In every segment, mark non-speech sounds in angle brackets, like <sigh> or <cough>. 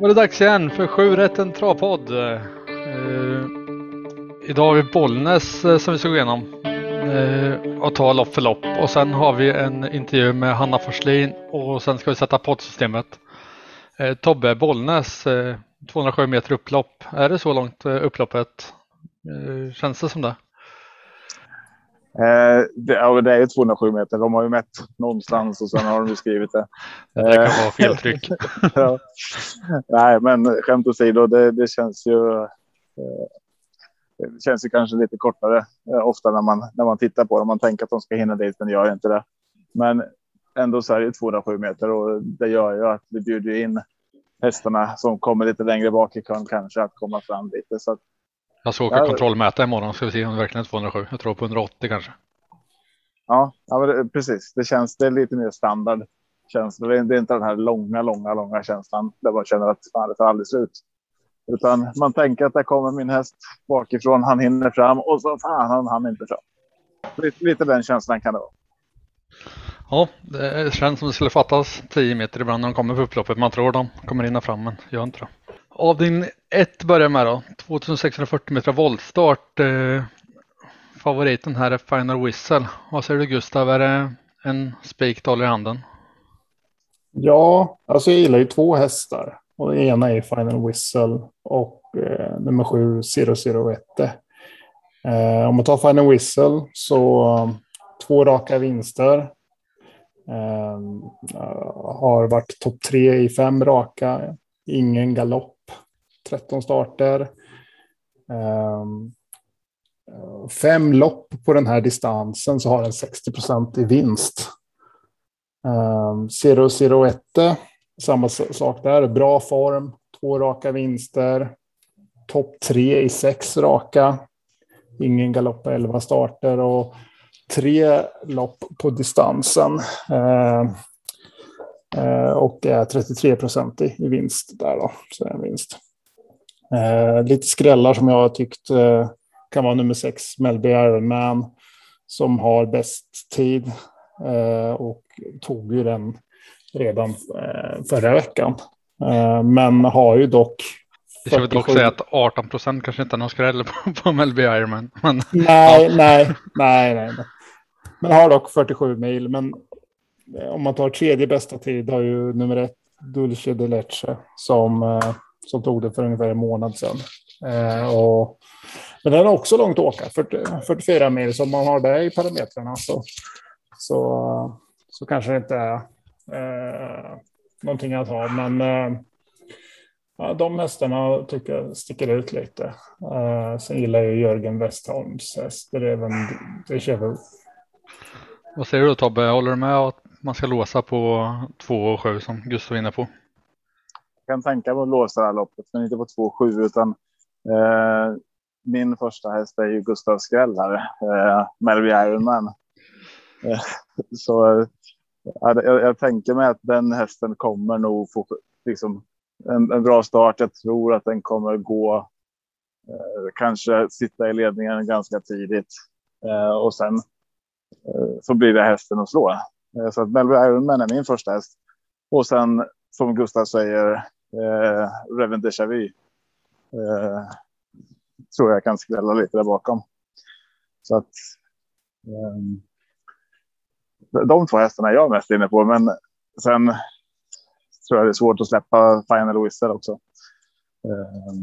var det dags igen för Sju rätten travpodd. Uh, idag har vi Bollnäs uh, som vi ska gå igenom eh, uh, och ta lopp för lopp. Och sen har vi en intervju med Hanna Forslin och sen ska vi sätta poddsystemet. Tobbe Bollnäs, 207 meter upplopp. Är det så långt upploppet? känns det som det? Eh, det, ja, det är ju 207 meter. De har ju mätt någonstans och sen har de ju skrivit det. Det kan vara feltryck. <laughs> ja. Nej, men skämt åsido, det, det känns ju. Eh, det känns ju kanske lite kortare eh, ofta när man när man tittar på det. Man tänker att de ska hinna dit, men gör inte det. Men ändå så är det 207 meter och det gör ju att vi bjuder in hästarna som kommer lite längre bak i kön kanske att komma fram lite. Så att jag ska åka ja, kontrollmäta imorgon ska vi se om det verkligen är 207. Jag tror på 180 kanske. Ja, ja precis. Det känns det är lite mer standard. Känns, det, är inte den här långa, långa, långa känslan där man känner att fan, det tar aldrig slut. Utan man tänker att där kommer min häst bakifrån. Han hinner fram och så fan han hann inte fram. Lite, lite den känslan kan det vara. Ja, det känns som det skulle fattas 10 meter ibland när de kommer på upploppet. Man tror de kommer hinna fram, men gör inte det. Av din börjar med då. 2640 meter voltstart. Eh, favoriten här är Final Whistle. Vad säger du Gustav? Är det en spik i handen? Ja, alltså jag gillar ju två hästar. Och den ena är Final Whistle och eh, nummer sju 001. Eh, om man tar Final Whistle så um, två raka vinster. Eh, har varit topp tre i fem raka. Ingen galopp 13 starter. Um, fem lopp på den här distansen så har den 60 procent i vinst. Ehm, um, 001, samma sak där, bra form, två raka vinster, topp tre i sex raka, ingen galopp på 11 starter och tre lopp på distansen. Ehm, Uh, och är 33 procent i, i vinst där då, så en vinst. Eh, lite skrällar som jag har tyckt eh, kan vara nummer sex, Melby Ironman, som har bäst tid eh, och tog ju den redan eh, förra veckan. Eh, men har ju dock vi ska väl dock säga att 18 procent kanske inte är någon skräll på, <laughs> på Melby Ironman. Men, nej, ja. nej, nej, nej. Men har dock 47 mil. Men eh, Eh, om man tar tredje bästa tid har ju nummer ett Dulce de Leche som eh, som tog det för ungefär en månad sedan. Eh, och, men den har också långt att åka, 40, 44 mil, så om man har det i parametrarna så, så, så kanske det inte är eh, någonting att ha. Men eh, ja, de hästarna tycker jag sticker ut lite. Eh, sen gillar jag Jörgen Westholms häst, det är även det kör Vad säger du Tobbe, håller du med att man ska låsa på 2 och 7 som Gustav var inne på? Jag kan tänka mig att låsa det här loppet, men inte på 2-7 utan eh, min första häst är ju Gustav Skräll här, eh, Melby Ironman. Eh, så jag, jag, tänker mig att den hästen kommer nog få liksom, en, en bra start. Jag tror att den kommer gå, eh, kanske sitta i ledningen ganska tidigt eh, och sen eh, så blir det hästen att slå. Eh, så att Melby Ironman är min första häst. Och sen som Gustav säger eh, Reven Déjà Vu. Eh, tror jag kan skrälla lite där bakom. Så att. Eh, de två hästarna är jag mest inne på, men sen tror jag det är svårt att släppa Final Whistle också. Eh,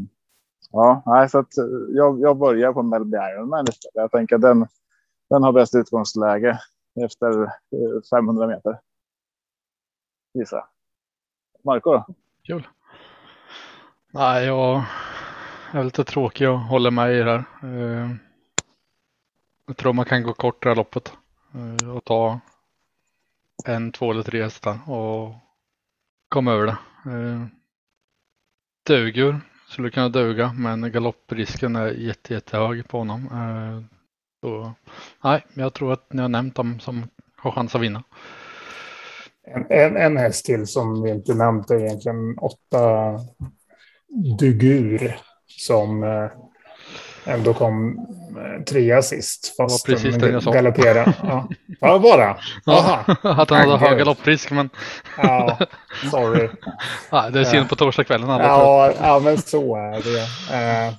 ja, nej, så att jag, jag börjar på Melby Ironman. Jag tänker att den, den har bäst utgångsläge efter eh, 500 meter. Gissar Marco då? Kul. Nej, jag är lite tråkig och håller med i det här. Eh, jag tror man kan gå kort det här loppet eh, och ta en, två eller tre hästar och komma över det. Duger, Dugur skulle kunna duga men galopprisken är jätte, jättehög på honom. Så, nej, jag tror att ni har nämnt dem som har chans att vinna. En, en, en häst till som vi inte nämnt är egentligen åtta Dugur som, eh, ändå kom eh, trea sist. Fast Det var precis det jag sa. galopperade. Ja, ja bara. <laughs> Jaha. att han hade hög galopprisk men Ja, sorry. <laughs> ja, det är synd på torsdagskvällen. Ja, ja, men så är det.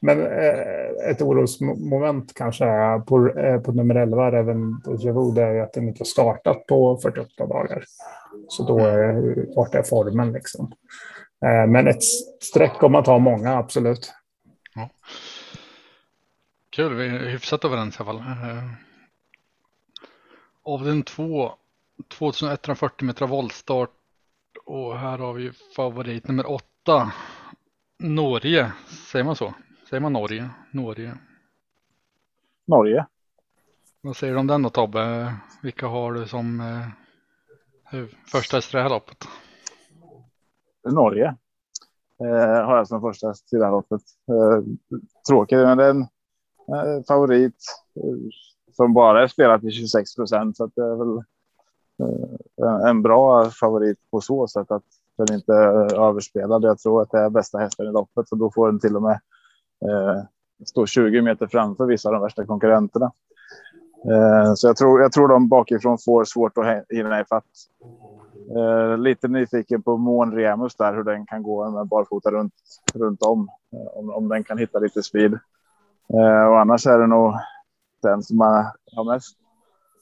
Men eh, ett orosmoment kanske är på, eh, på nummer 11, även Dejavu, det är ju att den inte har startat på 48 dagar. Så då är vart är formen liksom. Eh, Men ett streck om man tar många, absolut. Kul, vi är hyfsat överens i alla fall. Eh, Avdelning 2, 2140 meter voltstart. Och här har vi favorit nummer 8. Norge, säger man så? Säger man Norge? Norge. Norge. Vad säger du om den då Tobbe? Vilka har du som eh, första häst i det här loppet? Norge. Eh, har jag som första häst i det här loppet. Eh, tråkigt, men det är en eh, favorit eh, som bara är spelad till 26 procent. Så att det är väl eh, en- en bra favorit på så sätt att den inte är överspelad. Jag tror att det är bästa hästen i loppet och då får den till och med Eh, står 20 meter framför vissa av de värsta konkurrenterna. Eh, så jag tror, jag tror de bakifrån får svårt att hinna ifatt. Eh, lite nyfiken på Mån Remus där, hur den kan gå med barfota runt, runt om. Om, om den kan hitta lite speed. Och annars är det nog den som man har mest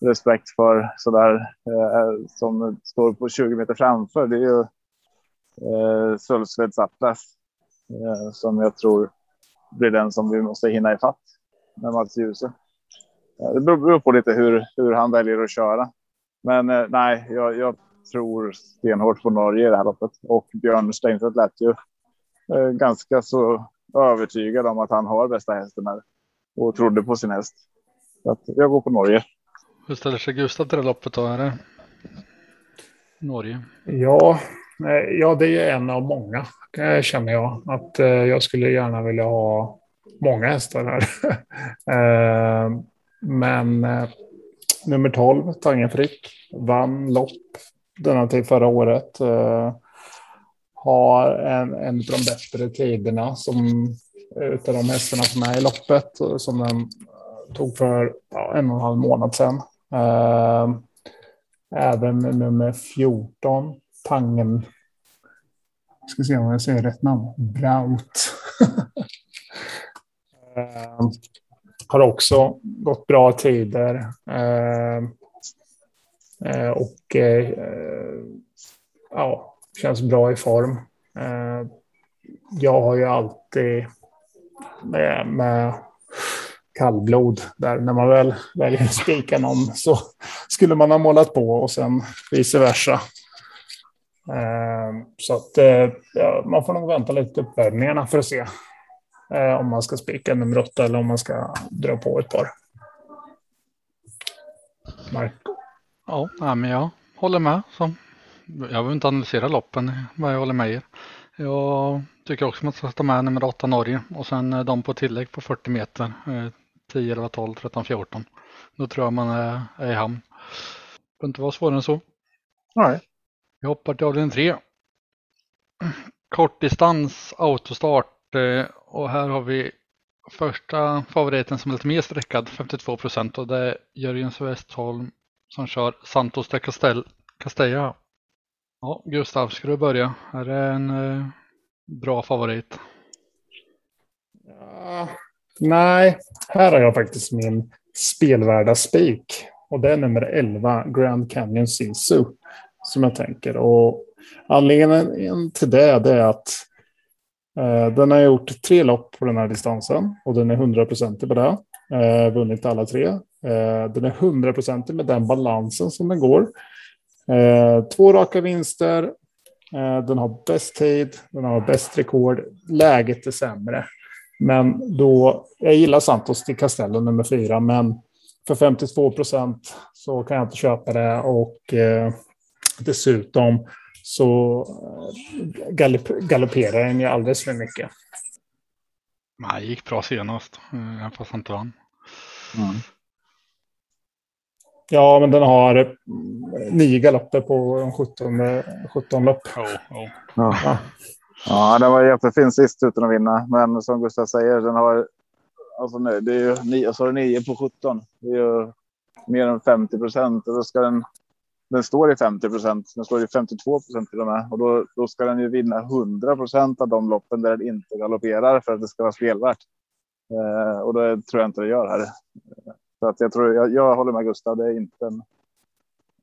respekt för sådär där som står på 20 meter framför. Det är ju Sölvsveds Atlas som jag tror blir den som vi måste hinna ifatt med Mats Djuse. Det beror på lite hur, hur han väljer att köra. Men eh, nej, jag, jag tror stenhårt på Norge i det här loppet. Och Björn Stengstedt lät ju eh, ganska så övertygad om att han har bästa hästen här. Och trodde på sin häst. Så att jag går på Norge. Hur ställer sig Gustav till det loppet då? Är det Norge? Ja, Eh, ja, det är en av många eh, känner jag. Att eh, jag skulle gärna vilja ha många hästar här. <laughs> Men nummer 12, Tangen Frick, vann lopp denna tid förra året. Har en, en av de bättre tiderna som utav de hästarna som är i loppet som den tog för ja, en och en halv månad sedan. Även nummer 14, Pangen. Jag ska se om jag säger rätt namn. Braut. <laughs> Eh, har också gått bra tider. Eh, eh, och eh, ja, känns bra i form. Eh, jag har ju alltid med, med kallblod där när man väl väljer att spika någon så skulle man ha målat på och sen vice versa. Eh, Så att eh, ja, man får nog vänta lite uppvärmningarna för att se eh, om man ska spika nummer åtta eller om man ska dra på ett par. Marco. Ja, men jag håller med. Jag behöver inte analysera loppen, vad jag håller med er. Jag tycker också att man ska ta med nummer 8 Norge och sen eh, de på tillägg på 40 meter. eh, 10, 11, 12, 13, 14. Då tror jag man är, är i hamn. Det behöver inte vara svårare än så. Nej. Vi hoppar till avdelning 3. Kortdistans autostart eh, och här har vi första favoriten som är lite mer sträckad, 52 procent och det är Jörgen Westholm som kör Santos de Castell, Castella. Ja, Gustav, ska du börja? Är det en eh, bra favorit? Ja, nej, här har jag faktiskt min spelvärda spik. Och det är nummer 11, Grand Canyon Sisu, som jag tänker. Och anledningen till det, det är att eh, den har gjort tre lopp på den här distansen och den är 100% på det. Eh, vunnit alla tre. Eh, den är 100% med den balansen som den går. Eh, två raka vinster. Eh, den har bäst tid, den har bäst rekord. Läget är sämre. Men då, jag gillar Santos till Castello nummer fyra, men för 52 procent så kan jag inte köpa det. Och eh, dessutom så eh, galopp, galopperar den ju alldeles för mycket. Nej, gick bra senast, eh, fast han inte vann. Mm. Ja, men den har eh, nio galopper på de 17, 17 lopp. Oh, oh. Ja. ja, den var jättefin sist utan att vinna. Men som Gustav säger, den har alltså, nej, det är ju 9, så är det 9 på 17. Det är ju mer än 50 procent. Och då ska den, den står i 50 procent. Den står i 52 procent till och med. Och då, då ska den ju vinna 100 procent av de loppen där den inte galopperar för att det ska vara spelvärt. Eh, och det tror jag inte det gör här. Så att jag tror jag, jag håller med Gustav. Det är inte en.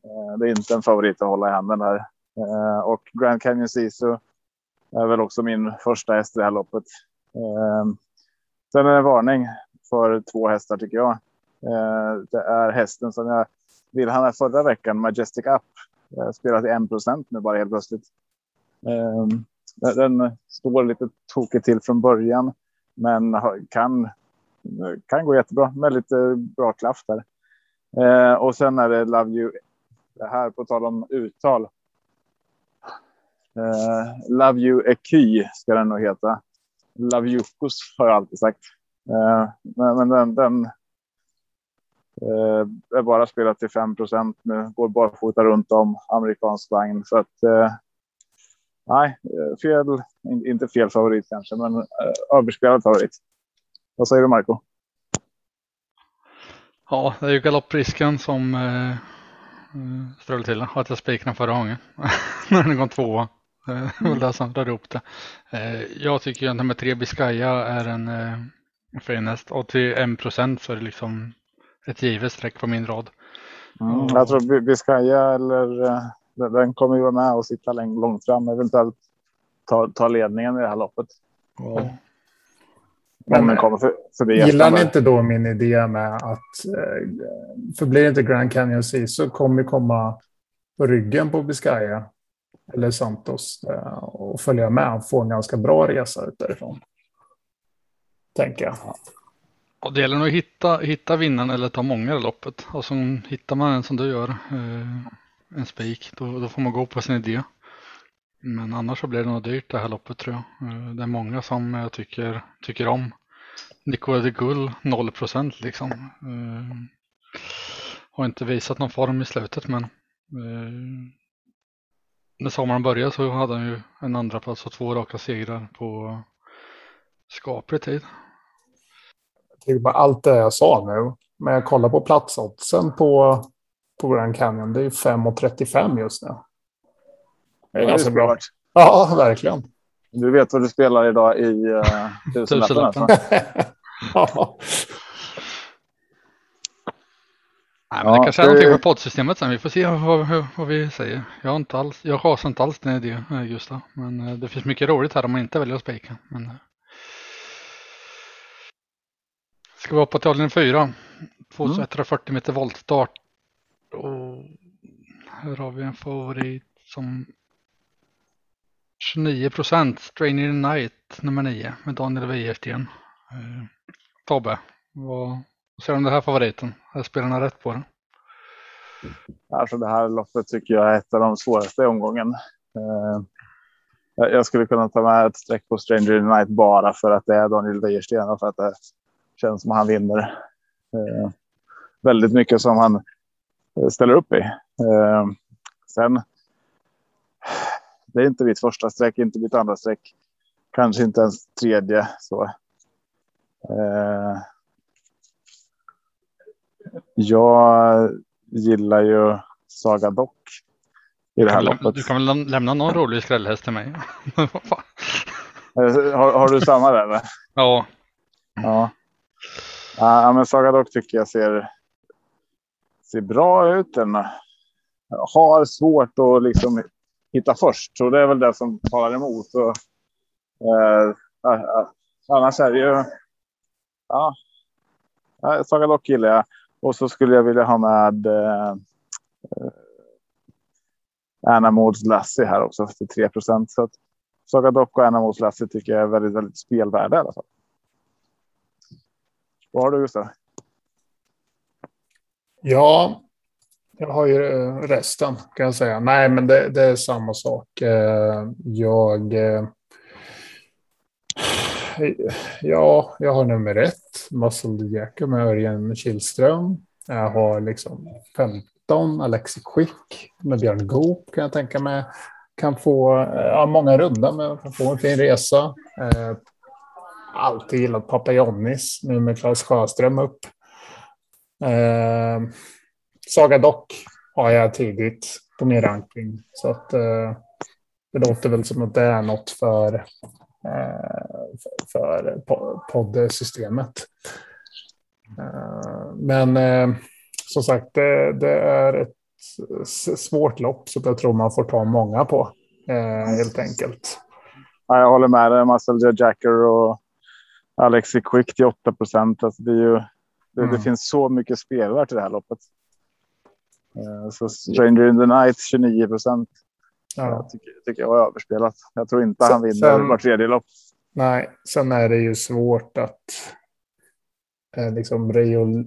Eh, det är inte en favorit att hålla i handen här. Eh, och Grand Canyon Sisu är väl också min första häst i det här loppet. Eh, sen är det en varning för två hästar tycker jag. Eh, det är hästen som jag vill han här förra veckan, Majestic Up. Eh, spelat i 1 nu bara helt plötsligt. Ehm, den står lite tokigt till från början, men kan kan gå jättebra med lite bra klaff där. Ehm, och sen är det Love You. Det här på tal om uttal. Ehm, Love You Eky ska den nog heta. Love Yukos har jag alltid sagt. Men, men den, den Eh, är bara spelat till 5 procent nu. Går barfota runt om amerikansk vagn. Så att eh, nej, eh, fel, inte fel favorit kanske, men eh, överspelad favorit. Vad säger du Marco? Ja, det är ju galopprisken som eh, strulade till att jag spikade förra gången <laughs> när den kom tvåa. Mm. Som drar ihop det. Eh, jag tycker att nummer tre Biscaya är en eh, fin häst och till en procent så är det liksom ett givet streck på min rad. Mm, jag tror Biscaya eller eh, den kommer ju vara med och sitta långt fram eventuellt ta, ta ledningen i det här loppet. Ja. Men, men kommer för, förbi gillar ni inte då min idé med att för blir det inte Grand Canyon Sea så kommer komma på ryggen på Biscaya eller Santos eh, och följa med och få en ganska bra resa ut därifrån. Tänker jag. Och det gäller nog att hitta, hitta vinnaren eller ta många i loppet. Och så hittar man en som du gör, eh, en spik, då, då får man gå på sin idé. Men annars så blir det nog dyrt det här loppet tror jag. Eh, det är många som jag tycker, tycker om. Nicola de Gull 0 procent liksom. Eh, har inte visat någon form i slutet men eh, när sommaren började så hade han ju en andra plats och två raka segrar på skaplig tid. Bara allt det jag sa nu. Men jag kollar på platsoddsen på, på Grand Canyon. Det är 5,35 just nu. Det är ja, ganska bra. Ja, verkligen. Du vet vad du spelar idag i uh, <laughs> tusenlappen? <laughs> ja. Nej, men ja, det kanske är det... någonting med poddsystemet sen. Vi får se vad, vad, vad, vi säger. Jag har inte alls, jag har inte alls den idén eh, Gustav. Men eh, det finns mycket roligt här om man inte väljer att spika. Men... Eh. Ska vi hoppa till avdelning 4. 2140 mm. meter voltstart. Och här har vi en favorit som 29 procent. Strainer Night nummer 9 med Daniel Wäjersten. Eh, Tobbe, vad, ser du om den här favoriten? Är spelarna rätt på den? Alltså det här loppet tycker jag är ett av de svåraste i omgången. Eh, jag skulle kunna ta med ett streck på Stranger in Night bara för att det är Daniel Wäjersten och för att det känns som han vinner. Eh, väldigt mycket som han eh, ställer upp i. Sen. Det är inte mitt första streck, inte mitt andra streck. Kanske inte ens tredje så. Jag gillar ju Saga Dock i det här loppet. Du kan väl lämna någon rolig skrällhäst till mig? <laughs> har, har, du samma där? Eller? Ja. Ja. Ja, men Saga Dock tycker jag ser, ser bra ut. Den har svårt att liksom hitta först, så det är väl det som talar emot. Och, eh, annars är det ju. Ja, Saga Dock gillar jag. Och så skulle jag vilja ha med eh, eh Anna Maud's Lassie här också till 3 procent. Så att Saga Dock och Anna Maud's Lassie tycker jag är väldigt, väldigt spelvärda i alla fall. Vad har du Gustav? Ja, jag har ju eh, resten kan jag säga. Nej, men det, det är samma sak. Eh, jag eh, Ja, jag har nummer ett, Muscle Jacker med Örjan Kihlström. Jag har liksom 15, Alexi Quick med Björn Goop kan jag tänka mig. Kan få ja, många runda men kan få en fin resa. Alltid gillat Papa Jonnis, nu med Claes Sjöström upp. Eh, Saga Dock har jag tidigt på min ranking. Så att eh, det låter väl som att det är något för, eh, för, för poddsystemet. Eh, men eh, som sagt, det, det, är ett svårt lopp så jag tror man får ta många på eh, helt enkelt. Ja, jag håller med dig. Muscle Jacker och Alexi Quick till 8 procent. Alltså det, är ju, det, mm. det finns så mycket spelare till det här loppet. Så Stranger in the Night 29 procent. Ja. Jag tycker, tycker jag var överspelat. Jag tror inte sen, han vinner var tredje lopp. Nej, sen är det ju svårt att eh, liksom Rio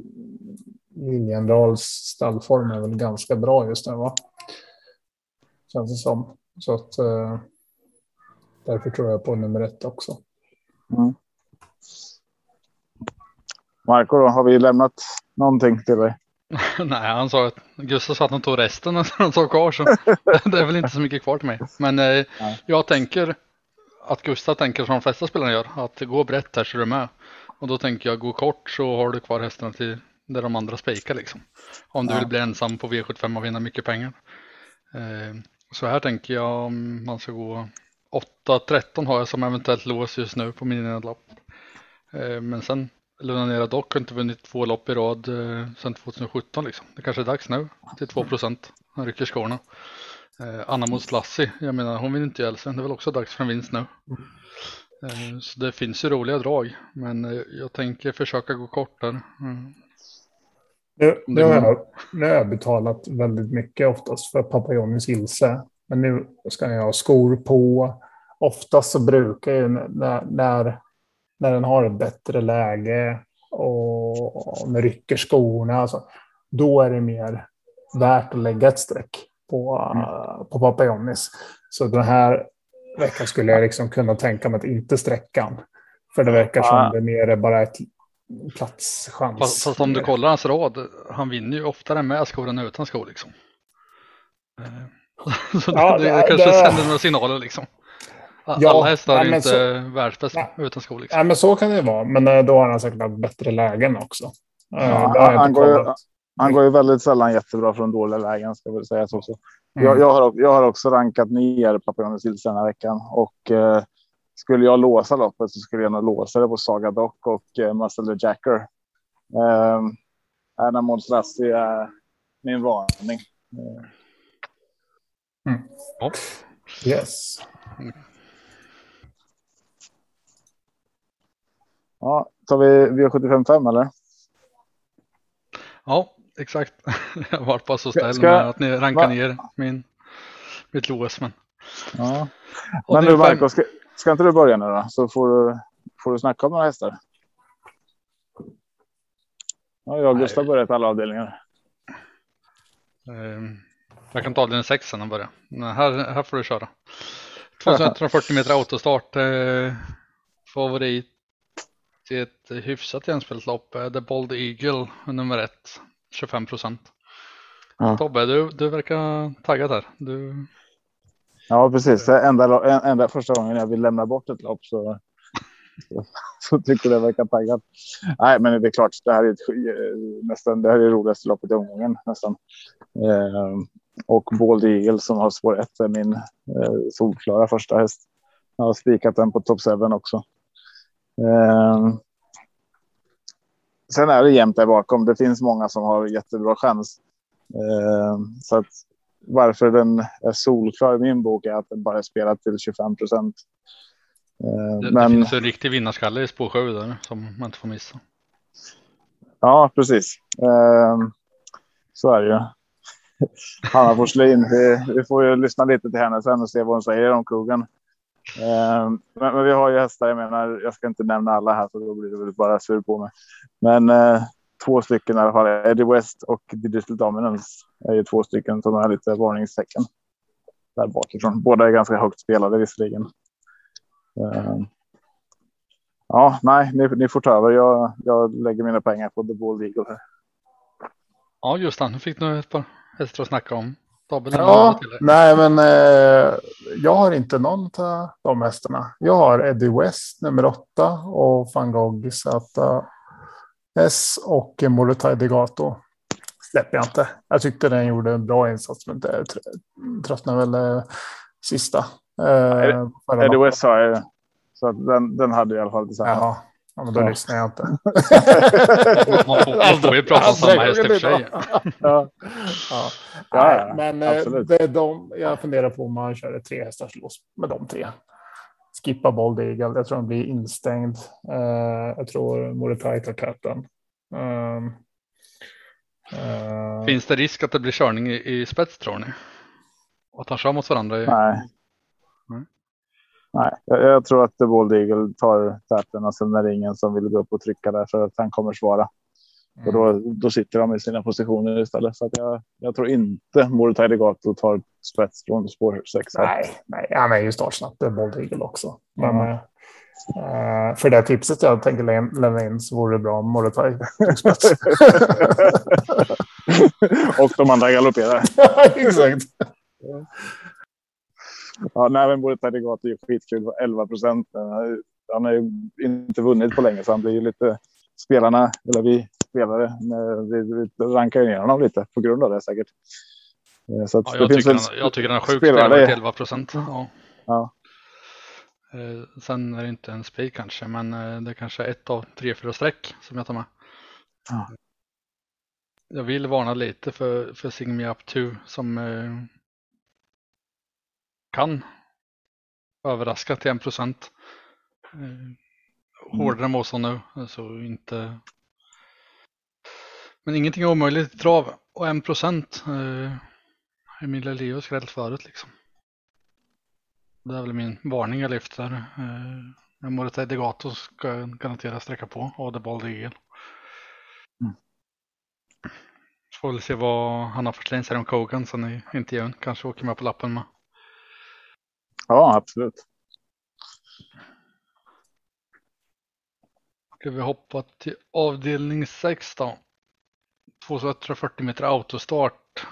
Liljendals stallform är väl ganska bra just nu va? Känns det som. Så att eh, därför tror jag på nummer ett också. Mm. Marco, då, har vi lämnat någonting till dig? <laughs> Nej, han sa att Gustav sa att han tog resten <laughs> när han sa kvar så <laughs> det är väl inte så mycket kvar till mig. Men eh, jag tänker att Gustav tänker som de flesta spelarna gör, att gå brett här så du är med. Och då tänker jag gå kort så har du kvar hästarna till där de andra spikar liksom. Om du ja. vill bli ensam på V75 och vinna mycket pengar. Eh, så här tänker jag om man ska gå 8-13 har jag som eventuellt lås just nu på min lopp. Eh, men sen Lunanera dock har inte vunnit två lopp i rad eh, sedan 2017 liksom. Det kanske är dags nu till 2 procent. Han rycker skorna. Eh, Anna mot Lassie, jag menar hon vinner inte ihjäl sig. Det är väl också dags för en vinst nu. Så det finns ju roliga drag. Men jag tänker försöka gå kort där. Mm. Nu, nu, har jag, nu har jag betalat väldigt mycket oftast för Papajonis Ilse. Men nu ska jag ha skor på. Oftast så brukar jag när, när när den har ett bättre läge och den rycker skorna. Alltså, då är det mer värt att lägga ett streck på, mm. på Papajonis. Så den här veckan skulle jag liksom kunna tänka mig att inte sträcka För det verkar som ah. det mer är bara ett platschans. Fast, fast om du kollar hans rad, han vinner ju oftare med skor än utan skor liksom. Eh, <laughs> så ja, det, det, det kanske det... sänder några signaler liksom. Ja, Alla hästar är inte så, världsbäst utan skor. Liksom. Nej, men så kan det vara. Men eh, då har han säkert haft bättre lägen också. Eh, ja, han, går ju, han går ju väldigt sällan jättebra från dåliga lägen. Ska väl säga så. så. Mm. Jag, jag, har, jag har också rankat ner Papillon Sills den här veckan. Och eh, skulle jag låsa loppet så skulle jag nog låsa det på Saga Doc och eh, Muscle Jacker. Eh, Anna Monstrassi är min varning. Mm. Ja. Yes. Ja, tar vi V75 eller? Ja, exakt. <laughs> Jag var bara så snäll med att ni rankar va? ner min, mitt lås. Men, ja. men nu Marco, ska, ska inte du börja nu då? Så får du, får du snacka om några hästar. Ja, jag och Gustav börjat alla avdelningar. Ehm, jag kan ta avdelning 6 sen och börja. Här, här får du köra. 2140 meter autostart. Eh, favorit till ett hyfsat jämspelat lopp. The Bold Eagle nummer ett, 25 procent. Ja. Tobbe, du, du verkar taggad här. Du... Ja, precis. Det enda, enda första gången jag vill lämna bort ett lopp så, så, <laughs> så tycker det verkar taggad. Nej, men det är klart, det här är ett, nästan det här är det roligaste loppet i omgången nästan. Eh, och Bold Eagle som har spår ett är min eh, solklara första häst. Jag har spikat den på top 7 också. Eh, sen är det jämnt där bakom. Det finns många som har jättebra chans. Eh, så att varför den är solklar i min bok är att den bara är spelad till 25 procent. Eh, det, men... det finns en riktig vinnarskalle i spår 7 där som man inte får missa. Ja, precis. Så är det ju. <laughs> Hanna Forslin, vi, vi, får ju lyssna lite till henne sen och se vad hon säger om krogen. Ehm, men, men, vi har ju hästar. Jag menar, jag ska inte nämna alla här, så då blir det väl bara sur på mig. Men eh, två stycken i alla fall. Eddie West och Digital Dominance är ju två stycken som är lite varningstecken där bakifrån. Båda är ganska högt spelade visserligen. Eh, ja, nej, ni, ni, får ta över. Jag, jag lägger mina pengar på The Ball Eagle här. Ja, just det. Nu fick du ett par hästar att snacka om. Tobbe, Ja, nej men eh, jag har inte någon av de hästarna. Jag har Eddie West nummer åtta och van Gogh S och Morotai Degato. Släpper jag inte. Jag tyckte den gjorde en bra insats men det tröttnade väl eh, sista. Eh, Eddie West har jag så den, den hade i alla fall tillsammans. Jaha. Ja, men då lyssnar jag inte. <laughs> man, får, man får ju prata om samma häst i och för sig. ja. Ja. Ja, men eh, det är de, jag funderar på om man kör ett tre hästars lås med de tre. Skippa Bold Eagle. Jag tror den blir instängd. Uh, jag tror Morotai tar täten. Uh, uh, Finns det risk att det blir körning i, i spets tror ni? att han kör mot varandra? I... Nej. Nej, jag, tror att The Bold Eagle tar täten och sen är det ingen som vill gå upp och trycka där för att han kommer svara. Mm. Och då, mm. då sitter de i sina positioner istället. Så att jag, jag tror inte Morotai Legato tar spets från spår 6. Nej, nej, han är ju startsnabb. Är Bold Eagle också. Men mm. uh, för det tipset jag tänker lämna in så vore det bra om spets. <laughs> och de andra galopperar. <laughs> Exakt. Ja, nej, men Boris Regato är skitkul. 11 procent. Han har ju inte vunnit på länge så han blir ju lite spelarna, eller vi spelare, vi, vi rankar ner honom lite på grund av det säkert. Eh, så ja, jag, tycker han, jag tycker han är sjukt spelare till 11 procent. Ja. ja. Eh, sen är det inte en spik kanske, men eh, det är kanske är ett av tre, fyra streck som jag tar med. Ja. Jag vill varna lite för, för Me Up 2 som kan överraska till en procent. Mm. Hårdare motstånd nu, alltså inte. Men ingenting är omöjligt i trav och en procent eh, Emilia Leo skräll förut liksom. Det är väl min varning jag lyfter. Eh, men Morita Degato ska garanterat sträcka på Bold Eagle. Mm. Får väl se vad han har för slängs här om Kogan sen i intervjun. Kanske åker med på lappen med. Ja, absolut. Ska vi hoppa till avdelning 6 då? 240 meter autostart.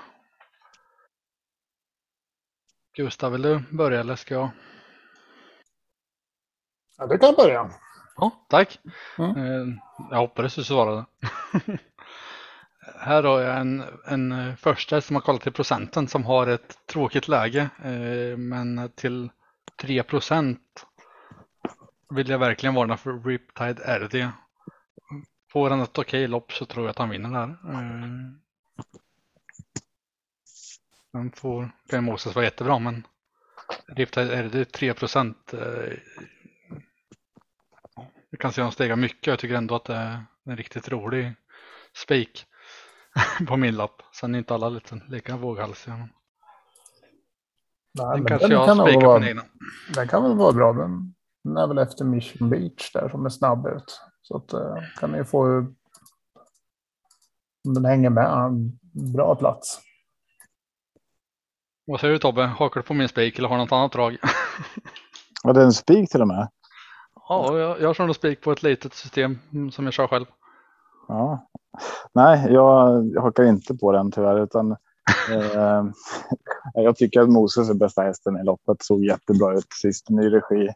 Gustav, vill du börja eller ska jag? Ja, du kan börja. Ja, tack. Mm. Eh, jag hoppades du svarade. <laughs> Här har jag en, en eh, första som har kollat till procenten som har ett tråkigt läge. Eh, men till 3 procent vill jag verkligen varna för Riptide RD. Får han ett okej lopp så tror jag att han vinner där. Eh. här. sen får Ben Moses vara jättebra men Riptide RD 3 procent. Jag kan se honom stega mycket. Jag tycker ändå att det är en riktigt rolig spik. <laughs> på min lapp. Sen är inte alla lite lika våghalsiga. Nej, den kanske den jag kan spikar på min egna. Den kan väl vara bra. Den, den är väl efter Mission Beach där som är snabb ut. Så att uh, kan ni få om den hänger med en bra plats. Vad säger du Tobbe? Hakar du på min spik eller har du något annat drag? Ja, det är en spik till och med. Ja, jag, jag kör nog spik på ett litet system som jag kör själv. Ja, Nej, jag, jag hakar inte på den tyvärr, utan <laughs> eh, jag tycker att Moses är bästa hästen i loppet. Såg jättebra ut sist, ny regi.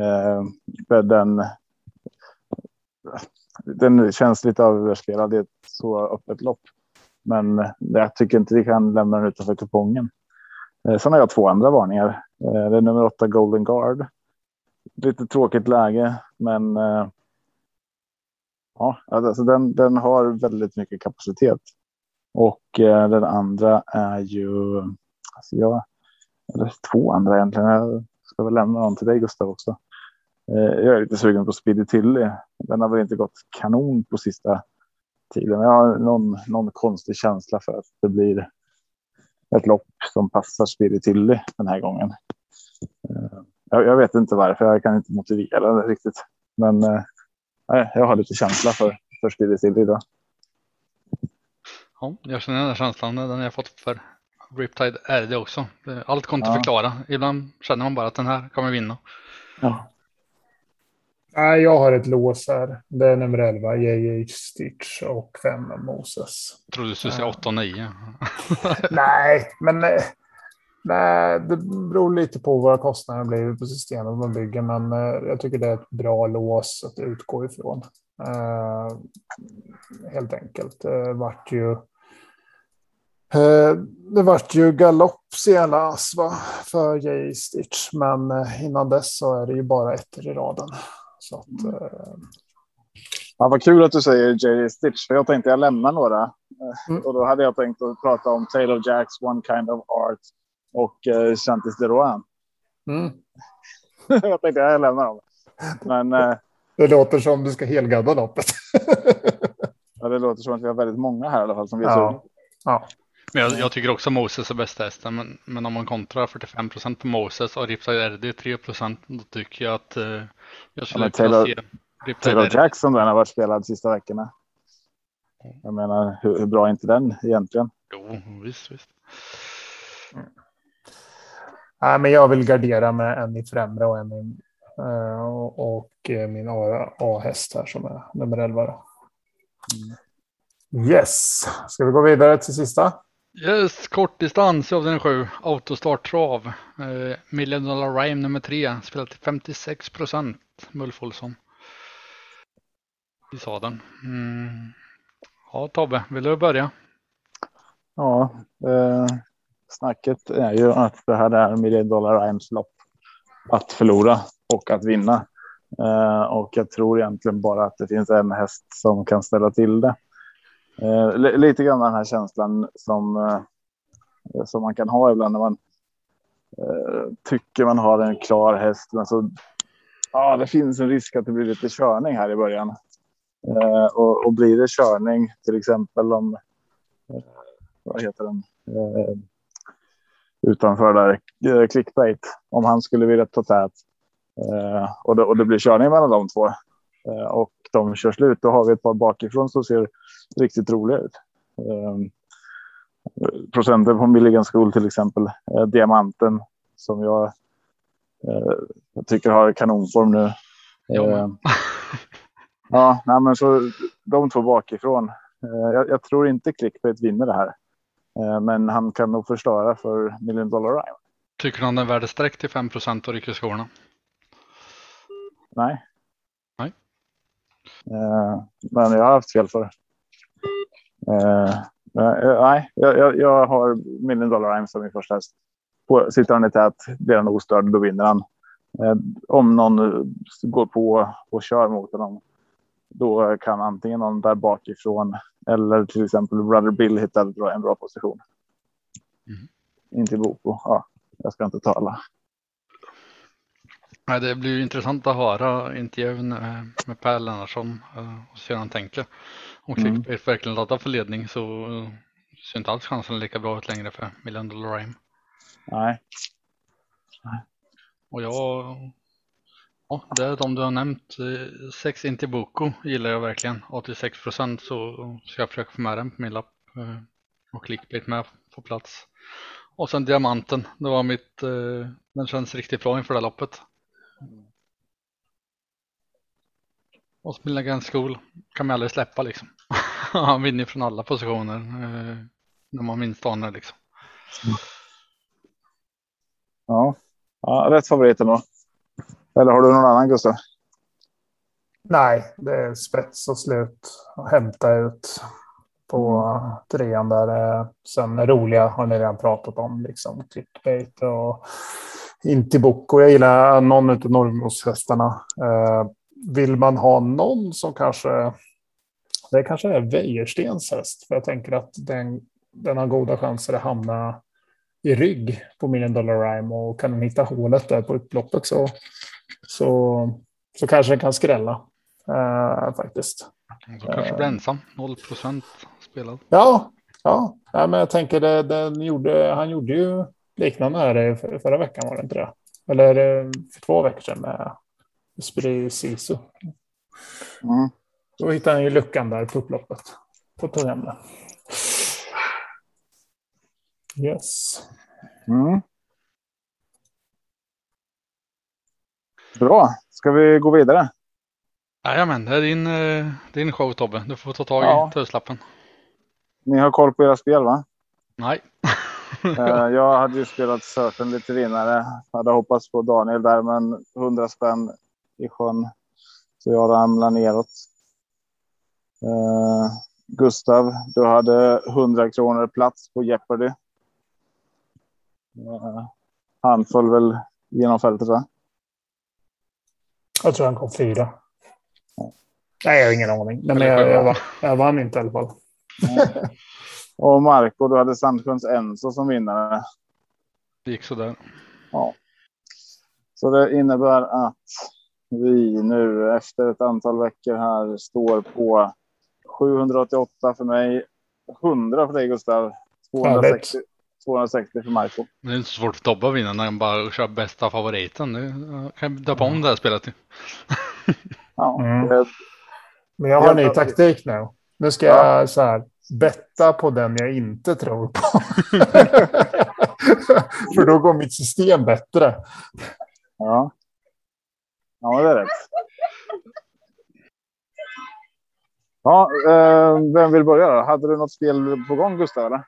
Eh, den, den känns lite överspelad i ett så öppet lopp. Men jag tycker inte vi kan lämna den utanför kupongen. Eh, sen har jag två andra varningar. Eh, det är nummer åtta Golden Guard. Lite tråkigt läge, men eh, Ja, alltså den, den har väldigt mycket kapacitet. Och eh, den andra är ju, alltså jag, eller två andra egentligen. Jag ska väl lämna dem till dig Gustav också. Eh, jag är lite sugen på Speedy Tilly. Den har väl inte gått kanon på sista tiden. Jag har någon, någon konstig känsla för att det blir ett lopp som passar Speedy Tilly den här gången. Eh, jag, jag, vet inte varför, jag kan inte motivera det riktigt. Men eh, jag har lite känsla för, för Speedy idag. Ja, jag känner den här känslan, den jag fått för Riptide är det också. Allt går inte ja. att förklara. Ibland känner man bara att den här kommer vinna. Ja. Nej, jag har ett lås här. Det är nummer 11, JH Stitch och 5 Moses. Jag trodde du skulle säga 8 och 9. nej, men eh, nej, det beror lite på vad kostnaden blir på systemet man bygger. Men eh, jag tycker det är ett bra lås att utgå ifrån. Uh, helt enkelt. Det vart ju det vart ju galopp senast va, för Jay Stitch, men innan dess så är det ju bara ett i raden. Så att, mm. eh... Ja, vad kul att du säger J.D. Stitch, för jag tänkte jag lämnar några. Mm. Och då hade jag tänkt att prata om Taylor Jacks One Kind of Art och uh, Chantis de Rouen. Mm. <laughs> jag tänkte jag lämnar dem. Men, uh... Det låter som du ska helgadda loppet. <laughs> ja, det låter som att vi har väldigt många här i alla fall som vi ja. ja. Men jag, jag, tycker också Moses är bästa hästen, men, men om man kontrar 45 procent på Moses och Ripside RD 3 procent, då tycker jag att uh, jag skulle ja, Taylor, se Taylor Jackson den har varit spelad sista veckorna. Jag menar, hur, hur, bra är inte den egentligen? Jo, visst, visst. Mm. Nej, men jag vill gardera med en i främre och en i uh, och, och min A-häst här som är nummer 11. Mm. Yes, ska vi gå vidare till sista? Yes, kortdistans i avdelning 7, autostart trav. Eh, Million Dollar Rhyme nummer 3, spelar till 56 procent, Mulf Olsson. I sadeln. Mm. Ja, Tobbe, vill du börja? Ja, eh, snacket är ju att det här är Million Dollar Rhymes lopp. Att förlora och att vinna. Eh, och jag tror egentligen bara att det finns en häst som kan ställa till det. Eh, lite grann den här känslan som, eh, som man kan ha ibland när man eh, tycker man har en klar häst. Men så, ja, det finns en risk att det blir lite körning här i början. Eh, och, och, blir det körning, till exempel om, eh, vad heter den, eh, utanför där, clickbait, om han skulle vilja ta tät och, det, och det blir körning mellan de två och de kör slut, då har vi ett par bakifrån som ser riktigt roliga ut. Um, procenten på Milligan School till exempel, eh, Diamanten som jag, eh, jag tycker har kanonform nu. Eh, <laughs> ja, nej, men så de två bakifrån. Eh, jag, jag, tror inte Clickbait vinner det här, eh, men han kan nog förstöra för Million Dollar Rhyme. Tycker du han är värd streck till 5 procent och rycker skorna? Nej. Nej. Eh, men jag har haft fel för. Uh, nej, jag, jag, har Million Dollar Rhyme som min första häst. Sitter han i tät, blir han ostörd, då vinner han. Om någon går på och kör mot honom, då kan antingen någon där bakifrån eller till exempel Brother Bill hitta en bra position. Mm. Inte Boko. Ja, jag ska inte tala. Nej, det blir intressant att höra intervjun med Per Lennartsson och se hur han tänker. Om Clickbait mm. verkligen laddar för ledning så ser inte alls chansen lika bra ut längre för Million Dollar Rhyme. Nej. Och jag, ja, det är de du har nämnt. Eh, sex Intibuco gillar jag verkligen. 86 procent så ska jag försöka få med den på min lapp. Eh, och Clickbait med på plats. Och sen Diamanten, det var mitt, eh, den känns riktigt bra inför det här loppet. Och Milligan School kan man aldrig släppa liksom. <laughs> Han vinner från alla positioner när man minst anar liksom. Ja. ja, rätt favorit ändå. Eller har du någon annan Gustav? Nej, det är spets och slut. Hämta ut på trean där. Sen roliga har ni redan pratat om, liksom clickbait och Intiboko. Jag gillar någon av Norrmoshästarna. Eh, vill man ha någon som kanske... Det kanske är Wäjerstens häst. För jag tänker att den, den har goda chanser att hamna i rygg på Million Dollar Rhyme. Och kan den hitta hålet där på upploppet så, så, så kanske den kan skrälla. Uh, faktiskt. Så kanske blir ensam. 0 procent spelad. Ja, ja. ja men jag tänker det, den gjorde, han gjorde ju liknande här förra veckan var det inte det? Eller eh, för två veckor sedan med Esprit Sisu. Mm. Då hittade han ju luckan där på upploppet. På tog hem den. Yes. Mm. Bra. Ska vi gå vidare? Jajamän, det är din, eh, din show Tobbe. Du får ta tag i Ja. tusenlappen. Ni har koll på era spel va? Nej. <laughs> Eh, jag hade ju spelat Certain lite vinnare. Hade hoppats på Daniel där, men 100 spänn i sjön. Så jag ramlar neråt. Eh, Gustav, du hade 100 kronor plats på Jeopardy. Eh, han föll väl genom fältet va? Jag tror han kom fyra. Nej, jag har ingen aning. Men jag, jag, jag vann inte i alla fall. <laughs> Och Marco, du hade Sandsjöns Enso som vinnare. Det gick sådär. Ja. Så det innebär att vi nu efter ett antal veckor här står på 788 för mig, 100 för dig Gustav, 260, 260 för Marco. Det är inte så svårt för Tobbe att vinna när han bara kör bästa favoriten. Nu kan jag döpa om det här spelet. Ja, Mm. det, Men jag har en ny taktik nu. Nu ska Ja. jag så här, betta på den jag inte tror på. <laughs> För då går mitt system bättre. ja. ja, det är rätt. Ja, eh, vem vill börja då? Hade du något spel på gång Gustav? Eller?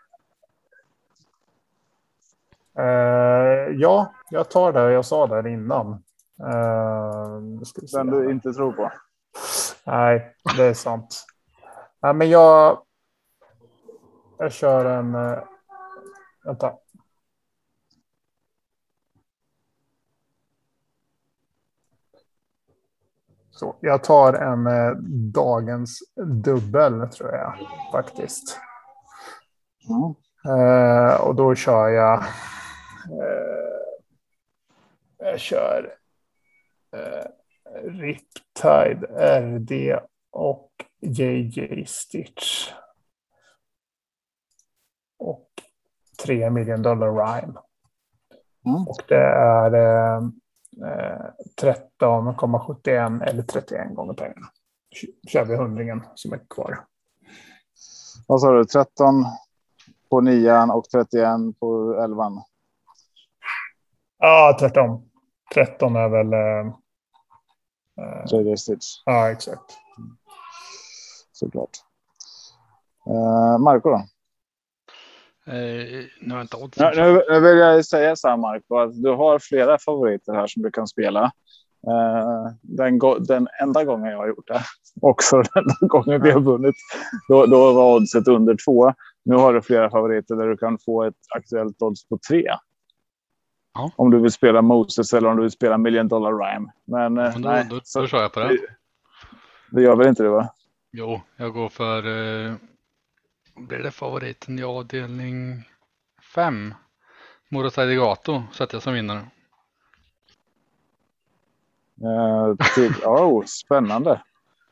Eh, ja, jag tar det jag sa där innan. Uh. Den du inte tror på? Nej, det är sant. Nej, men jag. Jag kör en. Uh, vänta. Så, jag tar en eh, dagens dubbel tror jag faktiskt. Mm. Eh, och då kör jag. Eh, jag kör. Eh, Riptide, RD och JJ Stitch. Och 3 million dollar rhyme. Mm. Och det är eh, eh, 13,71 eller 31 gånger pengarna. Kör vi hundringen som är kvar. Vad sa du? 13 på nian och 31 på elvan. Ja, tvärtom. 13 är väl... Eh, eh, JJ Stitch, ja, exakt. såklart. Eh, Marco då? Eh, nu har jag inte odds. Nu, nu, vill jag säga så här Marco, att du har flera favoriter här som du kan spela. Eh, den, den enda gången jag har gjort det, <laughs> också den enda gången vi har vunnit, då, då var oddset under två. Nu har du flera favoriter där du kan få ett aktuellt odds på tre. Ja. Om du vill spela Moses eller om du vill spela Million Dollar Rhyme. Men, eh, Men då, nej, då, så, då kör jag på det. det gör väl inte det va? Jo, jag går för... Eh, blir det favoriten? Ja, delning 5. Morosai Gato sätter jag som vinnare. Eh, till, <laughs> oh, spännande.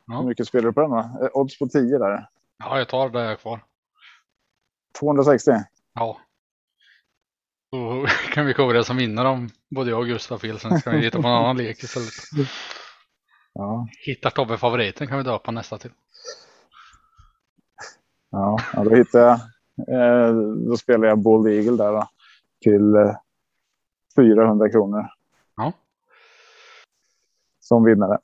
Ja. Hur mycket spelar du på den? Eh, Odds på 10 där. Ja, jag tar det jag är kvar. 260. Ja. Då kan vi covra det som vinnare om både jag och Gustav fel. Sen ska vi hitta på en annan lek istället. Ja, Hittar Tobbe favoriten kan vi döpa nästa till. ja, då hittar jag. Eh, då spelar jag Bold Eagle där då, till eh, 400 kronor. Ja. Som vinnare.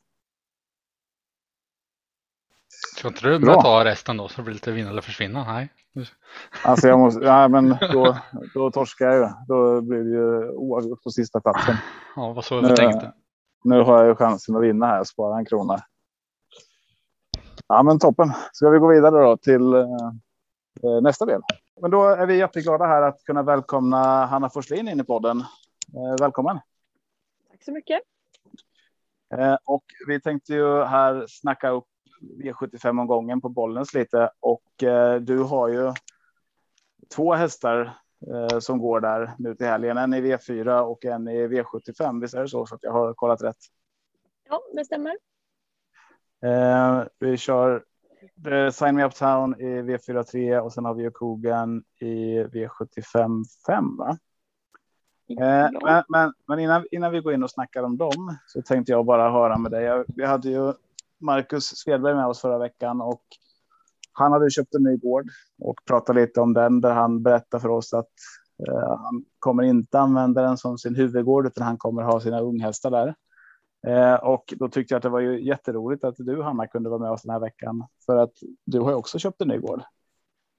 Ska inte du Bra. med ta resten då så det blir lite vinna eller försvinna? Nej. Alltså jag måste, ja, men då, då torskar jag ju. Då blir det ju oavgjort på sista platsen. Ja, vad så Nu- jag tänkte. Nu har jag ju chansen att vinna här och spara en krona. Ja, men toppen. Ska vi gå vidare då till eh, eh, nästa del? Men då är vi jätteglada här att kunna välkomna Hanna Forslin in i podden. Eh, välkommen! Tack så mycket. Eh, och vi tänkte ju här snacka upp V75-omgången på Bollnäs lite och eh, du har ju två hästar eh, som går där nu till helgen. En i V4 och en i V75. Visst är det så? Så att jag har kollat rätt. Ja, det stämmer. Eh, vi kör eh, Sign Me Uptown i V43 och sen har vi ju Kogan i V75 5. Va? Eh, Ja. men men, men innan, innan vi går in och snackar om dem så tänkte jag bara höra med dig. Jag, vi hade ju Marcus Svedberg med oss förra veckan och han hade köpt en ny gård och pratade lite om den där han berättade för oss att eh, han kommer inte använda den som sin huvudgård utan han kommer ha sina unghästar där. Eh, och då tyckte jag att det var ju jätteroligt att du Hanna kunde vara med oss den här veckan för att du har ju också köpt en ny gård.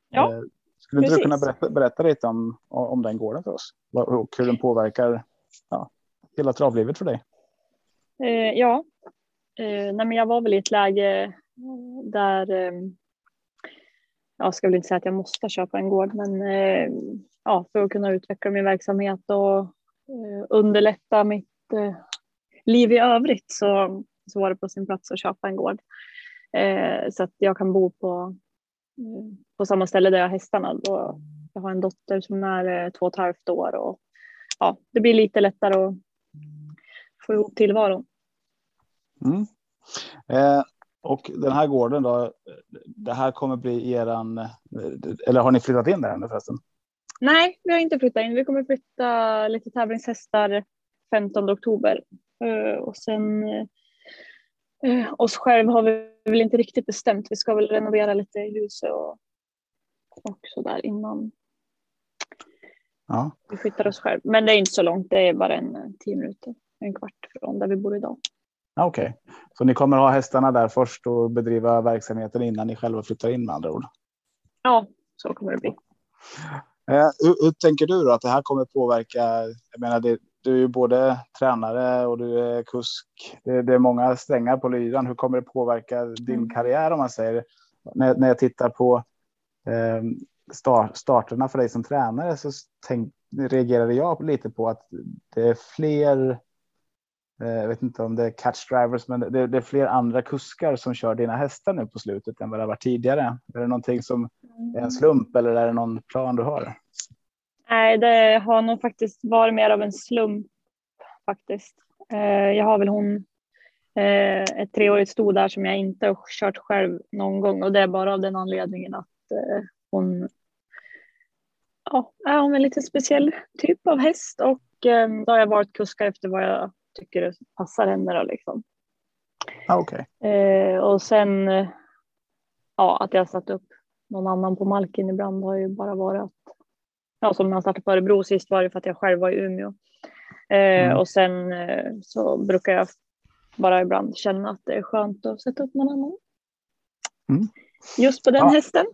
Ja, eh, skulle inte du kunna berätta, berätta lite om, om den gården för oss och hur den påverkar ja, hela travlivet för dig? Eh, ja, eh, nej, men jag var väl i ett läge där eh, jag ska väl inte säga att jag måste köpa en gård, men eh, ja, för att kunna utveckla min verksamhet och eh, underlätta mitt eh, liv i övrigt så, så var det på sin plats att köpa en gård. Eh, så att jag kan bo på, eh, på samma ställe där jag har hästarna. Då jag har en dotter som är eh, två och ett halvt år och ja, det blir lite lättare att få ihop tillvaron. Mm. Eh, och den här gården då, det här kommer bli eran, eh, eller har ni flyttat in där ännu förresten? Nej, vi har inte flyttat in. Vi kommer flytta lite tävlingshästar 15 oktober. Eh, Och sen eh, oss själv har vi väl inte riktigt bestämt. Vi ska väl renovera lite i huset och, och så där innan Ja. vi flyttar oss själv. Men det är inte så långt. Det är bara en tio minuter, en kvart från där vi bor idag. Okej, så ni kommer ha hästarna där först och bedriva verksamheten innan ni själva flyttar in med andra ord. Ja, så kommer det bli. Eh, hur, hur tänker du då att det här kommer påverka? Jag menar, det, du är ju både tränare och du är kusk. Det, det är många strängar på lyran. Hur kommer det påverka din Mm. karriär om man säger? När, när jag tittar på eh, start, starterna för dig som tränare så tänk, reagerade jag lite på att det är fler. Jag vet inte om det är catch drivers, men det, det är fler andra kuskar som kör dina hästar nu på slutet än vad det har varit tidigare. Är det någonting som är en slump eller är det någon plan du har? Nej, det har nog faktiskt varit mer av en slump faktiskt. Eh, jag har väl hon eh, ett treårigt sto där som jag inte har kört själv någon gång och det är bara av den anledningen att hon ja, är hon en lite speciell typ av häst och då har jag varit kuskar efter vad jag tycker passar henne då liksom. Ah, Okej. Eh, och sen eh, ja, att jag satt upp någon annan på marken ibland har ju bara varit att, ja, som när jag startade på Örebro sist var det för att jag själv var i Umeå. Eh, Mm. Och sen eh, så brukar jag bara ibland känna att det är skönt att sätta upp någon annan. Mm. Just på den Ja. hästen.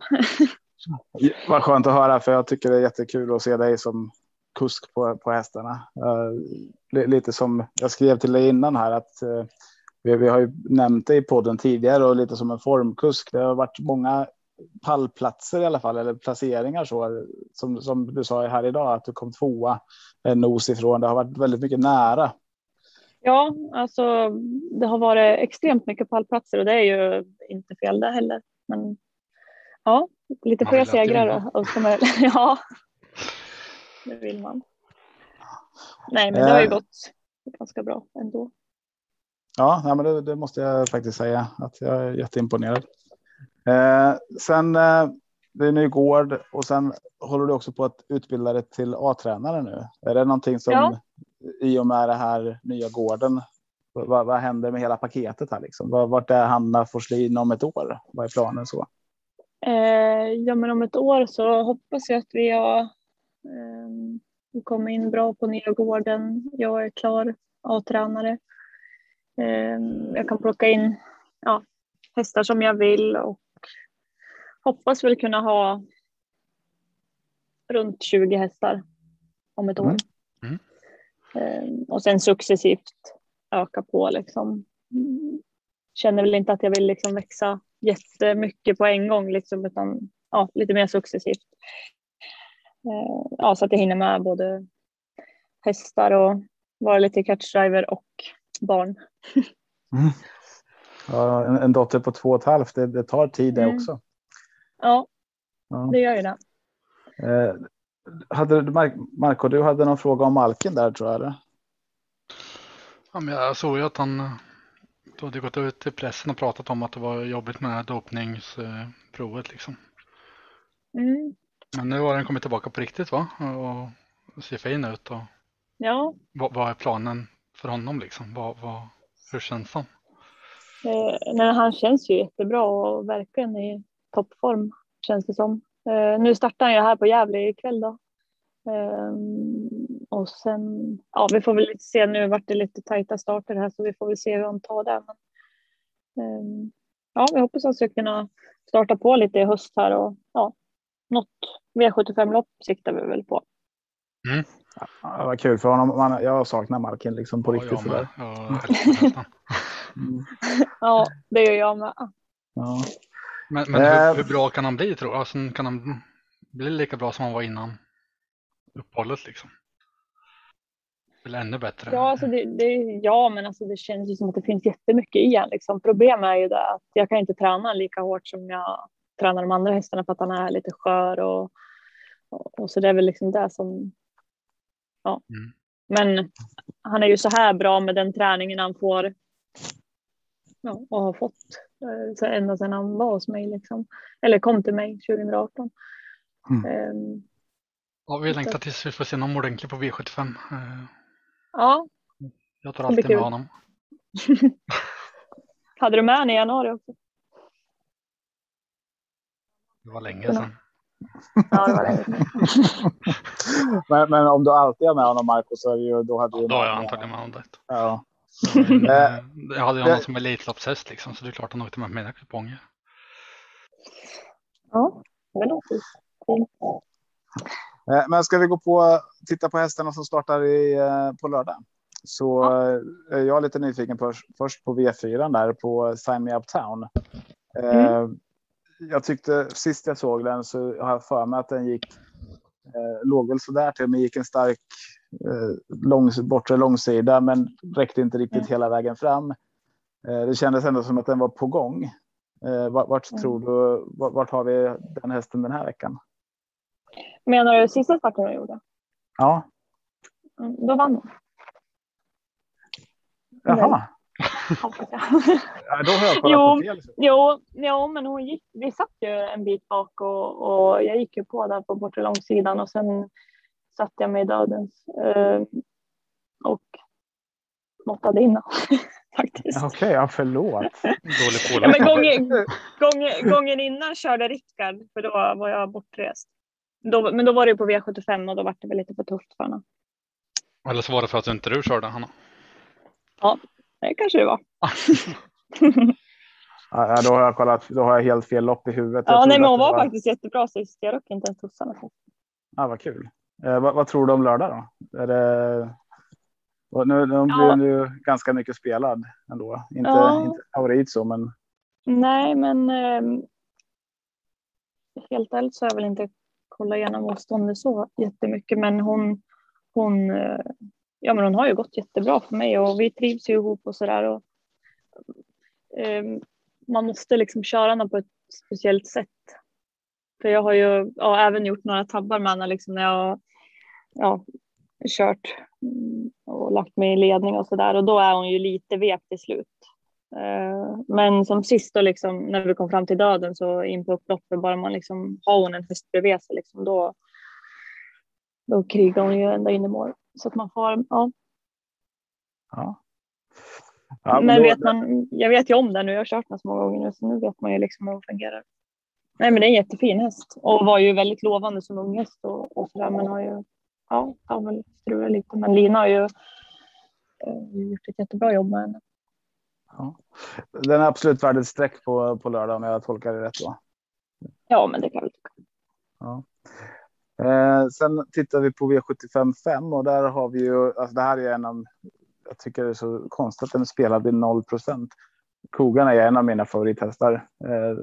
<laughs> Vad skönt att höra, för jag tycker det är jättekul att se dig som kusk på, på hästarna. Eh, li- lite som jag skrev till dig innan här att eh, vi, vi har ju nämnt det i podden tidigare och lite som en formkusk. Det har varit många pallplatser i alla fall, eller placeringar så, som, som du sa här idag, att du kom tvåa en nos ifrån. Det har varit väldigt mycket nära. Ja, alltså det har varit extremt mycket pallplatser och det är ju inte fel det heller. Men ja, lite fler segrar och <laughs> ja, det vill man. Nej, men det har ju Eh. gått ganska bra ändå. Ja, nej, men det, det måste jag faktiskt säga att jag är jätteimponerad. Eh, sen eh, det är ny gård och sen håller du också på att utbilda dig till A-tränare nu. Är det någonting som Ja. i och med det här nya gården? Vad, vad händer med hela paketet här liksom? Vart är Hanna Forslin om ett år? Vad är planen så? Eh, ja, men om ett år så hoppas jag att vi har eh, vi kommer in bra på nya gården. Jag är klar A-tränare. Eh, jag kan plocka in ja, hästar som jag vill och hoppas väl kunna ha runt 20 hästar om ett år. Mm. Mm. Och sen successivt öka på liksom. Mm. Känner väl inte att jag vill liksom växa jättemycket på en gång liksom, utan ja, lite mer successivt. Eh, ja, så att jag hinner med både hästar och vara lite catchdriver och barn. Ja, en, en dotter på två och ett halvt, det, det tar tid det Mm. också. Ja, Ja. det gör ju det. Eh, hade du, Mar- Marco, du hade någon fråga om Malkin där tror jag? Eller? Ja, men jag såg ju att han då hade gått ut till pressen och pratat om att det var jobbigt med det här dopningsprovet liksom. Mm. Men nu har den kommit tillbaka på riktigt va? Och ser fin ut och Ja, vad, vad är planen för honom liksom? Vad, vad, hur känns han? eh, nej, han känns ju jättebra och verkligen i toppform känns det som. Eh, nu startar han ju här på Gävle ikväll då. Eh, och sen, ja, vi får väl se. Nu vart det lite tajta starter här så vi får väl se hur han tar det. Men, um, ja, vi hoppas att vi ska kunna starta på lite i höst här och ja, något V75-lopp siktar vi väl på. Mm. Ja, det var kul för honom. Man, jag saknar Malkin liksom på ja, riktigt. Sådär. Ja, mm. ja, det gör jag med. Ja. Men, men hur, hur, bra kan han bli tror du? Alltså, kan han bli lika bra som han var innan uppehållet liksom? Eller ännu bättre? Ja, alltså det, det, ja, men alltså det känns ju som att det finns jättemycket i han. Liksom. Problemet är ju det att jag kan inte träna lika hårt som jag tränar de andra hästarna för att han är lite skör och, och, så det är väl liksom det som. Ja, mm. men han är ju så här bra med den träningen han får. Ja, och har fått eh, så ända sedan han var hos mig liksom. Eller kom till mig 2018. Mm. Um, ja, vi längtar tills vi får se någon ordentlig på V75. Ja. Jag tar alltid med honom. <laughs> Hade du med honom i januari också? Det var länge sedan. Ja, det var länge <laughs> men, men, om du alltid har med honom Marco så är det ju, då hade ja, Då har jag antagligen med honom det. Ja. Men, <laughs> eh, jag hade ju honom som elitloppshäst liksom så det är klart han åkte med mina kuponger. Ja, det låter. Eh, men ska vi gå på titta på hästarna som startar i, eh, på lördag? Så ja. Eh, jag är lite nyfiken på, först på V4 där på Sign Me Uptown. Mm. Jag tyckte sist jag såg den så har jag för mig att den gick låg väl sådär till men gick en stark lång, bortre långsida men räckte inte riktigt mm. hela vägen fram. Det kändes ändå som att den var på gång. Vart, vart mm. tror du, vart, vart har vi den hästen den här veckan? Menar du sista starten jag gjorde? Ja. Mm, då vann hon. Jaha. Ja, då har jag kollat jo, på fel. Jo, jo, men hon gick, vi satt ju en bit bak och, och jag gick ju på där på bortre långsidan och sen satte jag mig i dödens eh, och måttade innan <laughs> faktiskt. Okej, okay, ja förlåt. Dålig ja, men gången, gången, gången innan körde Rickard för då var jag bortrest. Då, men då var det på V75 och då var det väl lite för tufft för henne. Eller så var det för att inte du körde Hanna. Ja, det kanske det var. <laughs> ja, då har jag kollat. Då har jag helt fel lopp i huvudet. Ja, nej, men hon var, var, faktiskt jättebra sist. Jag röck inte ens tussarna. Ja, vad kul. Eh, vad, vad, tror du om lördag då? Är det... Nu, nu blir den ju ganska mycket spelad ändå. Inte, ja. inte favorit så, men. Nej, men. Eh, helt ärligt så är jag väl inte kolla igenom motståndet så jättemycket, men hon, hon, eh, ja, men hon har ju gått jättebra för mig och vi trivs ju ihop och så där. Eh, man måste liksom köra henne på ett speciellt sätt. För jag har ju ja, även gjort några tabbar med henne liksom när jag ja, kört mm, och lagt mig i ledning och så där och då är hon ju lite vek till slut. Eh, men som sist då liksom när vi kom fram till döden så in på upploppet bara man liksom har hon en häst bredvid sig liksom då. Då krigar hon ju ända in i mål så att man får ja. Ja. ja men, men vet man, jag vet ju om det nu, jag har kört den så många gånger nu så nu vet man ju liksom hur det fungerar. Nej men det är en jättefin häst och var ju väldigt lovande som unghäst och, och sådär men har ju, ja, har väl strulat lite men Lina har ju eh, gjort ett jättebra jobb med henne. Ja. Den är absolut värd ett streck på, på lördag om jag tolkar det rätt då. Ja, men det kan vi tycka. Ja. Eh, sen tittar vi på V75 5 och där har vi ju, alltså det här är en av, jag tycker det är så konstigt att den spelar vid 0 procent. Kogan är en av mina favorithästar. Eh,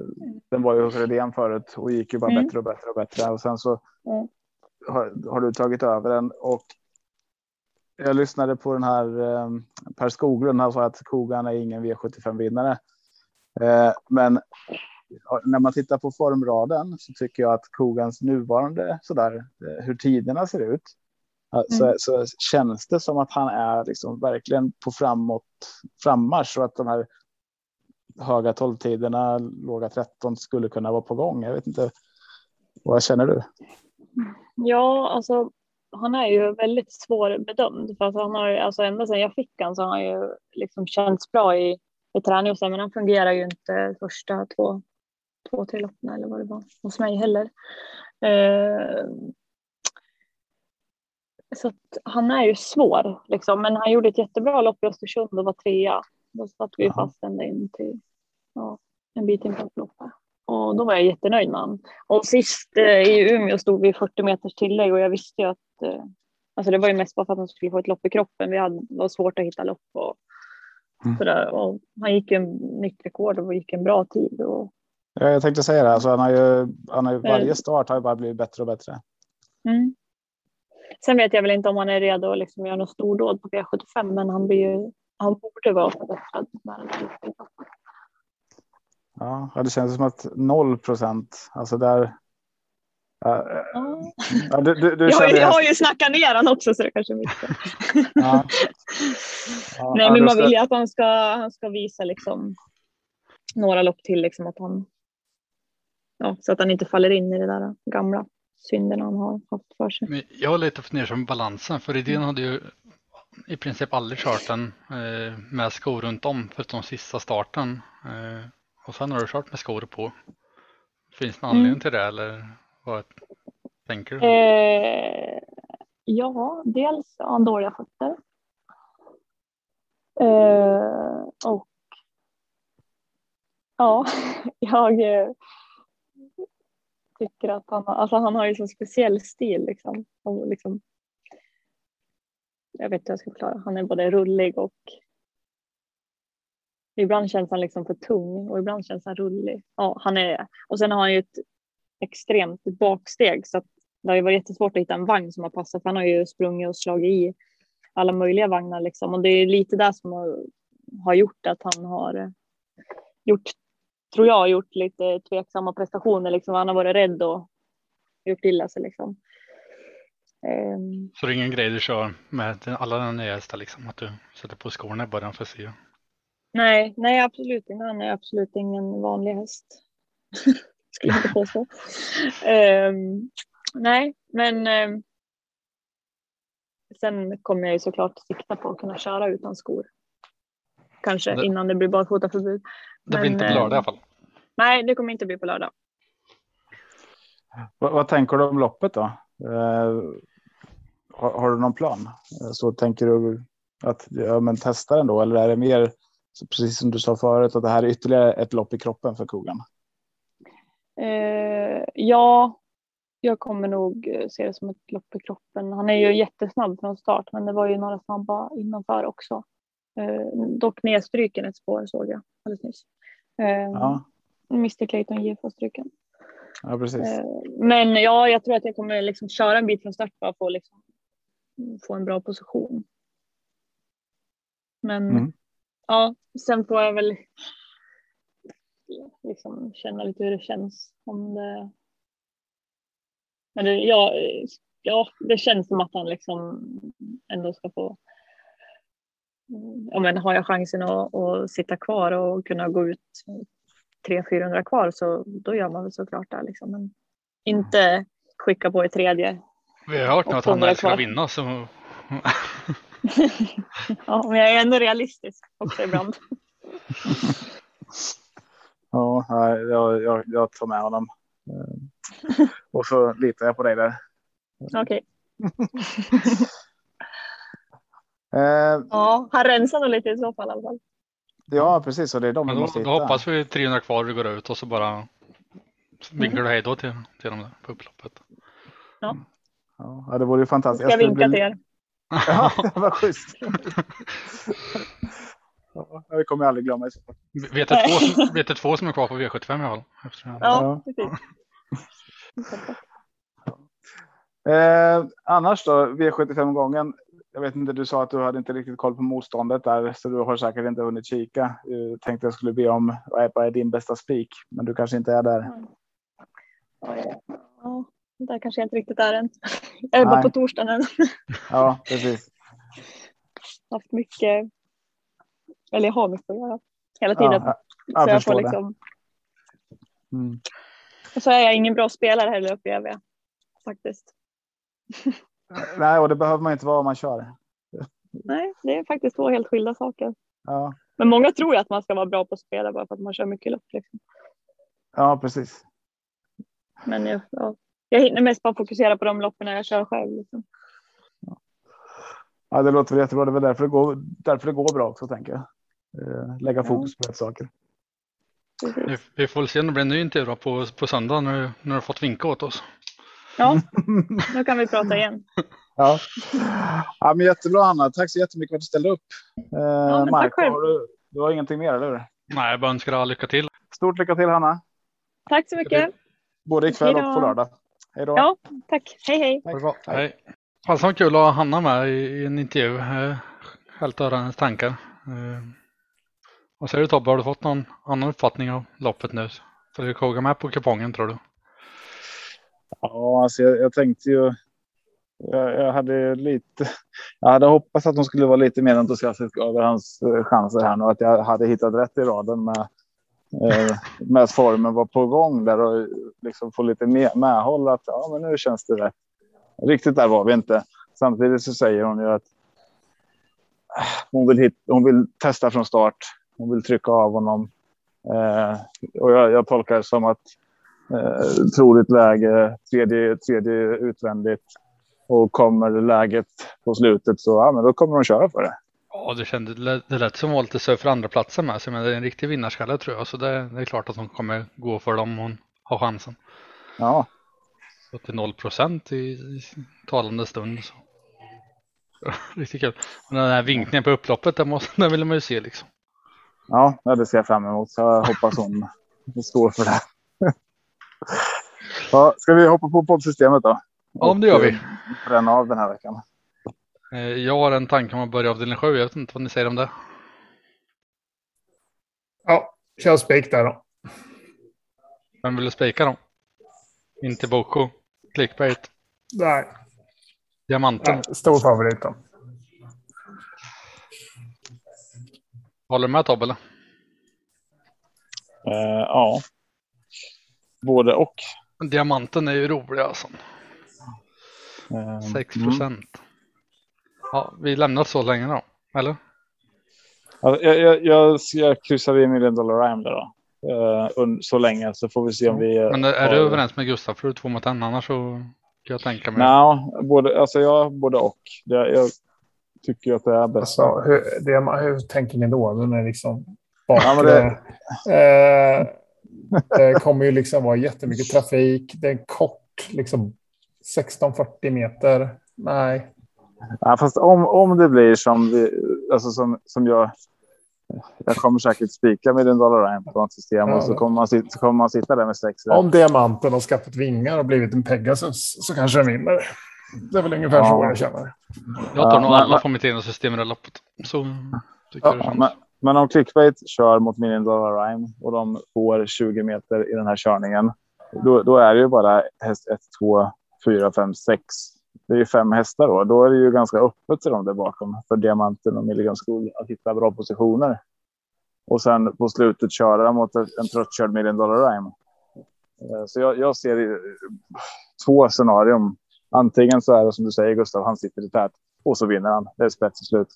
den var ju hos Redén förut och gick ju bara mm. bättre och bättre och bättre och sen så mm. har, har, du tagit över den och jag lyssnade på den här eh, Per Skoglund. Han sa att Kogan är ingen V75 vinnare. Eh, men när man tittar på formraden så tycker jag att Kogans nuvarande sådär eh, hur tiderna ser ut. Mm. Så, så känns det som att han är liksom verkligen på framåt frammarsch och att de här höga 12 tiderna, låga 13 skulle kunna vara på gång. Jag vet inte. Vad känner du? Ja, alltså han är ju väldigt svårbedömd för att han har alltså ända sedan jag fick han så har han ju liksom känts bra i, i träning och så, men han fungerar ju inte första två, två tre loppen eller vad det var hos mig heller. Eh, så han är ju svår liksom. Men han gjorde ett jättebra lopp i Östersund och var trea. Då satt vi Jaha. fast ända in till ja, en bit in på loppet. Och då var jag jättenöjd med honom. Och sist eh, i Umeå stod vi 40 meters tillägg och jag visste ju att eh, alltså det var ju mest bara för att han skulle få ett lopp i kroppen. Vi hade, det var svårt att hitta lopp och Mm. sådär. Och han gick ju en nytt rekord och gick en bra tid. Och, Ja, jag tänkte säga det. Alltså, han har ju, han har ju, Eh. varje start har ju bara blivit bättre och bättre. mm. Sen vet jag väl inte om han är redo att liksom göra något stordåd på V75 men han, blir ju, han borde vara förbättrad. Ja, det känns som att 0 procent, alltså där. Ja, Ja. ja, du, du, du Jag, har ju- jag har ju snackat ner han också så det kanske är mycket. <laughs> ja. <laughs> Ja, Nej men man vill ju att han ska, han ska visa liksom några lopp till liksom att han ja, så att han inte faller in i det där gamla synderna han har haft för sig. Men jag var lite fundersam med balansen för idén hade ju i princip aldrig kört den eh, med skor runt om förutom sista starten. Eh, och sen har du kört med skor på. Finns det någon Mm. anledning till det eller vad tänker du? Eh, ja, dels har han dåliga fötter. Eh, och ja, <laughs> jag eh, tycker att han, har- alltså han har ju så speciell stil liksom. Och liksom jag vet inte hur jag ska förklara. Han är både rullig och ibland känns han liksom för tung och ibland känns han rullig. Ja, han är, och sen har han ju ett extremt baksteg så att det har ju varit jättesvårt att hitta en vagn som har passat. för Han har ju sprungit och slagit i alla möjliga vagnar liksom och det är lite där som har, har gjort att han har gjort, tror jag, gjort lite tveksamma prestationer liksom. Han har varit rädd och gjort illa sig liksom. Ehm, Så det är ingen grej du kör med alla dina nya hästar liksom? Att du sätter på skorna i början för att se? Nej, nej absolut inte. Han är absolut ingen vanlig häst. <laughs> Skulle jag inte påstå. Ehm, nej, men ehm, sen kommer jag ju såklart sikta på att kunna köra utan skor. Kanske Det- innan det blir barfotaförbud. Det blir Men, inte på lördag i alla fall. Nej, det kommer inte bli på lördag. Vad, vad tänker du om loppet då? Eh, har, har du någon plan? Eh, Så tänker du att ja, men testa den då? Eller är det mer, precis som du sa förut, att det här är ytterligare ett lopp i kroppen för kogen? Eh, ja, jag kommer nog eh, se det som ett lopp i kroppen. Han är ju jättesnabb från start, men det var ju några snabba innanför också. Eh, dock nedstryken ett spår såg jag alldeles nyss. Eh, Ja, Mr Clayton J får stryken. ja precis. Eh, men ja, jag tror att jag kommer liksom köra en bit från start bara för att liksom få en bra position. Men Mm. ja, sen får jag väl liksom känna lite hur det känns. Om det... Men det, ja, ja, det känns som att han liksom ändå ska få Ja, men har jag chansen att, att sitta kvar och kunna gå ut 300-400 kvar så då gör man väl såklart det. Liksom. Men inte skicka på i tredje. Vi har hört nu att han 800 älskar att kvar. vinna så <laughs> ja, men jag är ändå realistisk också ibland. <laughs> Ja, nej, jag, jag, jag tar med honom. Eh, Och så litar jag på dig där. Okej. <laughs> Eh, Ja, han rensar nog lite i så fall i alla fall. Ja, precis. Och det är de men då, måste då hitta. hoppas vi 300 kvar vi går ut och så bara vinkar du hej då till, till dem där på upploppet. Ja, det vore ju fantastiskt. Jag skulle vinkar bli- till er. <laughs> Ja, det var <laughs> schysst. Ja, jag kommer aldrig glömma. i så fall. Vet du två, som- vet du två som är kvar på V75 i alla fall? Ja, precis. <laughs> Eh, annars då, V75-gången. Jag vet inte, du sa att du hade inte riktigt koll på motståndet där, så du har säkert inte hunnit kika. Jag tänkte jag skulle be om vad är, din bästa spik, men du kanske inte är där. Ja, ja, där kanske jag inte riktigt är än. Jag är bara Nej. på torsdagen än. <laughs> Ja, precis. <laughs> haft mycket, eller jag har mycket att göra hela tiden. Ja, jag, så jag får förstår det. liksom, Mm. och så är jag ingen bra spelare heller i EV. Faktiskt. <laughs> <laughs> Nej, och det behöver man inte vara om man kör. Nej, det är faktiskt två helt skilda saker. Ja, Men många tror ju att man ska vara bra på att spela bara för att man kör mycket lopp. Liksom. ja precis. Men jag, ja, jag hinner mest bara fokusera på de loppen jag kör själv. Liksom. Ja, det låter väl jättebra. Det är väl därför det går, därför det går bra också tänker jag. Eh, lägga fokus på rätt saker. Vi, vi får väl se om det blir en ny intervju på, på söndag när, när du har fått vinka åt oss. Ja, <laughs> nu kan vi prata igen. Ja. ja, men jättebra Anna. Tack så jättemycket för att du ställde upp. Eh, tack Marco, har du, du har ingenting mer, eller hur? Nej, jag bara önskar alla lycka till. Stort lycka till Hanna, Tack så mycket. både ikväll Hej och på lördag. Hej då. Ja, tack. Hej, hej. Tack. bra. Hej. Vad kul att ha Hanna med i, i en intervju. Att höra hennes tankar. Eh, Vad säger du Tobbe, har du fått någon annan uppfattning av loppet nu? Får du koga med på kupongen tror du? Ja, alltså jag, jag tänkte ju. Jag, jag hade lite. Jag hade hoppats att de skulle vara lite mer entusiastiska över hans eh, chanser här nu. Att jag hade hittat rätt i raden med. Eh, med att formen var på gång där och liksom få lite med, medhåll att ja, men nu känns det rätt. Riktigt där var vi inte. Samtidigt så säger hon ju att. Eh, hon vill, hit, hon vill testa från start. Hon vill trycka av honom. Eh, och jag, jag tolkar det som att eh, troligt läge, tredje, tredje utvändigt. Och kommer läget på slutet så ja, men då kommer de köra för det. Ja, det kändes det lät- som var lite söt för andra platsen med sig, men det är en riktig vinnarskalle tror jag. Så det, det är klart att hon kommer gå för dem om hon har chansen. Ja, Så till 0 procent i, i talande stund. Så. <laughs> Riktigt kul. Och den här vinkningen på upploppet, den, måste, den vill man ju se liksom. ja, ja, det ser jag fram emot. Så jag hoppas hon <laughs> står för det. Ja, ska vi hoppa på poddsystemet då? Ja, det gör vi. Eh, Bränna av den här veckan. Eh, Jag har en tanke om att börja avdelning 7. Jag vet inte vad ni säger om det. Ja, kör spik där då. Vem vill du spika då? Inte Boko. Clickbait. Nej, Diamanten. nej, stor favorit då. Håller du med Tobbe? Eh, ja. Både och. Diamanten är ju rolig alltså. Eh, 6 mm. procent. Ja, vi lämnar så länge då. Eller? Ja, jag, jag, jag, jag kryssar i Million Dollar Rhyme där då. Und- så länge så får vi se om vi. eh, Men är har- du överens med Gustav? För du två mot en. Annars så kan jag tänka mig. Nej, både, alltså jag både och. Det, jag tycker att det är bäst. Alltså, hur, det, hur tänker ni då? Den är liksom bakre. Ja, det- eh, det <laughs> kommer ju liksom vara jättemycket trafik. Det är kort, liksom 16-40 meter. Nej, Ja, fast om, om det blir som, vi, alltså som, som jag. Jag kommer säkert spika med en dollar på ett system Ja. och så kommer, man sitta, så kommer man sitta där med sex rätt. om diamanten har skaffat vingar och blivit en Pegasus så kanske den vinner. Det är väl ungefär Ja. så jag känner. Jag tar Ja, nog alla på mitt egna system i det här loppet. Så tycker jag det Ja, känns. men, men om Clickbait kör mot Million Dollar Rhyme och de får 20 meter i den här körningen. Då, då är det ju bara häst 1, 2, 4, 5, 6. Det är ju fem hästar då. Då är det ju ganska öppet till dem där bakom för Diamanten och Milligan Skog att hitta bra positioner. Och sen på slutet köra mot en tröttkörd Million Dollar Rhyme. Eh, så jag, jag ser två scenarion. Antingen så är det som du säger Gustav, han sitter i tät och så vinner han. Det är spets till slut.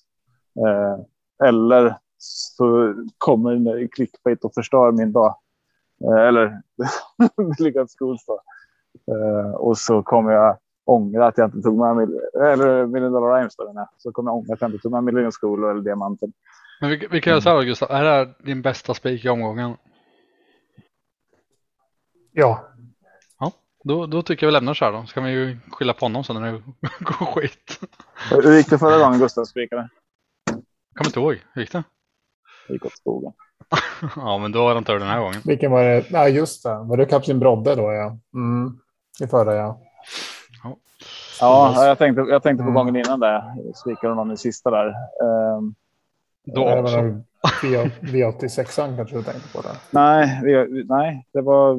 Eh, eller så kommer clickbait och förstör min dag. Eh, eller <laughs> schools då. Eh, och så kommer jag ångra att jag inte tog med eller Million Dollar Rhymes. då, menar jag. Så kommer jag ångra att jag inte tog med Million School eller Diamanten. Men vi, vi kan göra så här då, Gustav. Är det här din bästa spik i omgången? Ja, Då, då tycker jag vi lämnar så här då. Så kan vi ju skylla på honom sen när det <laughs> går skit. Hur gick det förra gången Gustav spikade? Kommer inte ihåg. Hur gick det? Gick åt skogen. <laughs> Ja, men då har han tur den här gången. vilken var det? Nej, just det. Var det Kapten Brodde då? Ja. Mm. I förra, ja. Ja, jag tänkte, jag tänkte på Mm. gången innan det. Spikade någon i sista där. Ehm, Då det var också. nog V86 kanske du tänkte på. Det. nej, v, nej, det var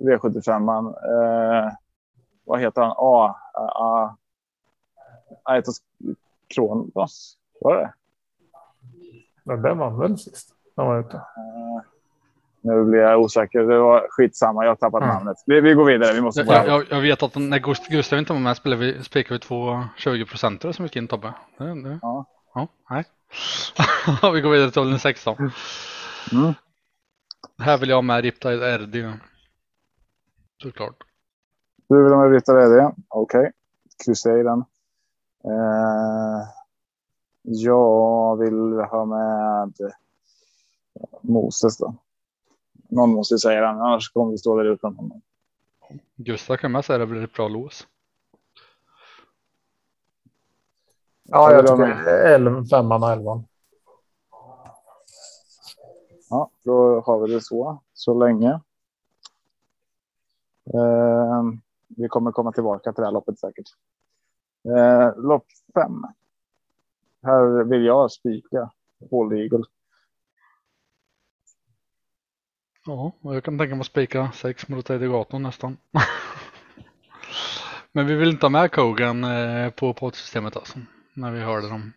V75. Man. Eh, vad heter han? A. A. Aitos Kronos. Var det? Men den vann väl sist? Den var ute. Eh, nu blir jag osäker. Det var skitsamma. Jag har tappat Mm. namnet. Vi, vi går vidare. Vi måste Jag, jag, jag- vet att när Gust- Gustav inte var med spelade vi, spikade vi två 20 procentare som gick in Tobbe. Det, det. Ja. ja, nej. <laughs> vi går vidare till avdelning 16. Mm. Här vill jag ha med Riptide RD. Såklart. Du vill ha med Britta Redén? Okej. Kryssa i den. Eh, Jag vill ha med Moses då. Någon måste säga det, annars kommer vi stå där utan honom. Gustav kan med säga det blir ett bra lås. Ja, Jag tycker femman och elvan. Ja, då har vi det så, så länge. Eh, vi kommer komma tillbaka till det här loppet säkert. Eh, lopp fem. Här vill jag spika Paul Eagle. Ja, jag kan tänka mig att spika sex mot Eddie nästan. <laughs> Men vi vill inte ha med Kogan eh, på poddsystemet alltså. När vi hörde dem.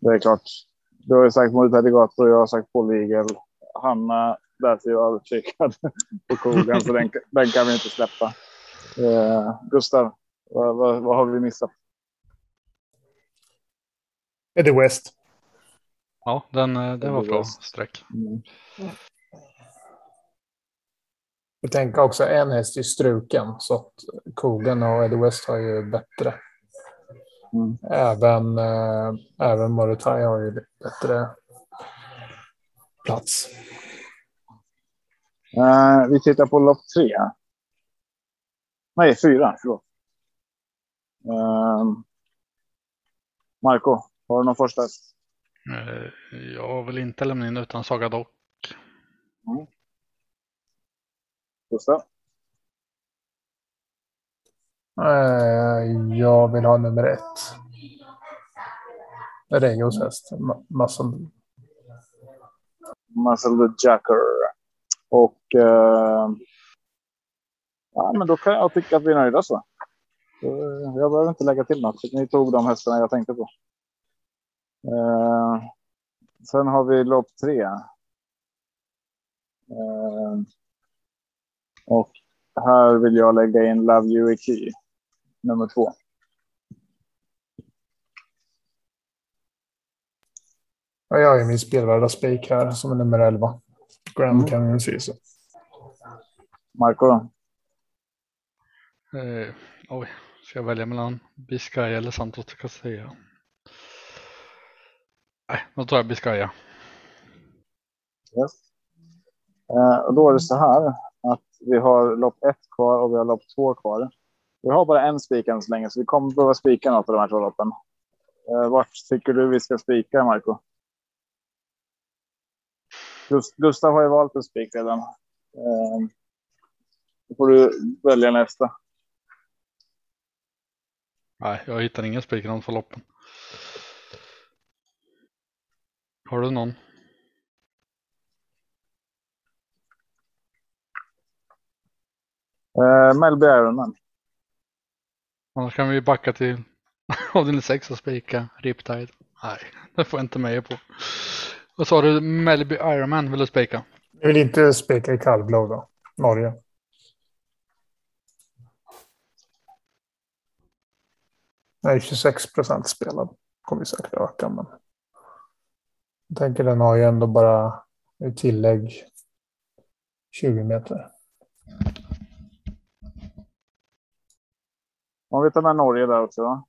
Det är klart. Du har ju sagt mot Edigato och jag har sagt Paul Eagle. Hanna lät ju övertygad <laughs> på kogen så den, den kan vi inte släppa. Eh, Gustav, vad, vad, vad har vi missat? Eddie West. Ja, den, eh, det var bra streck. Mm. Jag tänker också en häst i struken så att Kogen och Eddie West har ju bättre. Mm. Även, eh, även Morotai har ju bättre plats. Eh, vi tittar på lopp tre. Nej, fyra. Förlåt. Eh, Marco, har du någon första? Eh, Jag vill inte lämna in utan Saga Dock. Gustav? Eh, Jag vill ha nummer ett. Regos häst, Muscle. Muscle the Jacker. Och eh, ja, men då kan jag tycka att vi är nöjda så. Eh, Jag behöver inte lägga till något. Ni tog de hästarna jag tänkte på. Eh, sen har vi lopp tre. Eh, och här vill jag lägga in Love You Key, nummer två. Ja, jag har ju min spelvärda spik här som är nummer 11. Grand Mm. Canyon Season. Marco? Eh, oj, ska jag välja mellan Biscaya eller Santos de Castilla? Nej, då tar jag Biscaya. Yes. Eh, och då är det så här att vi har lopp ett kvar och vi har lopp två kvar. Vi har bara en spik än så länge, så vi kommer behöva spika något av de här två loppen. Eh, vart tycker du vi ska spika, Marco? Gust- Gustav har ju valt en spik redan. Eh, då får du välja nästa. Nej, jag hittar ingen spik i de två loppen. Har du någon? Eh, Melby Ironman. Annars kan vi backa till <laughs> avdelning 6 och spika Riptide. Nej, det får jag inte med på. Vad sa du? Melby Ironman vill du spika? Jag vill inte spika i kallblå då. Norge. Nej, 26 procent spelad. Kommer säkert öka, men. Jag tänker den har ju ändå bara i tillägg 20 meter. Om vi tar med Norge där också.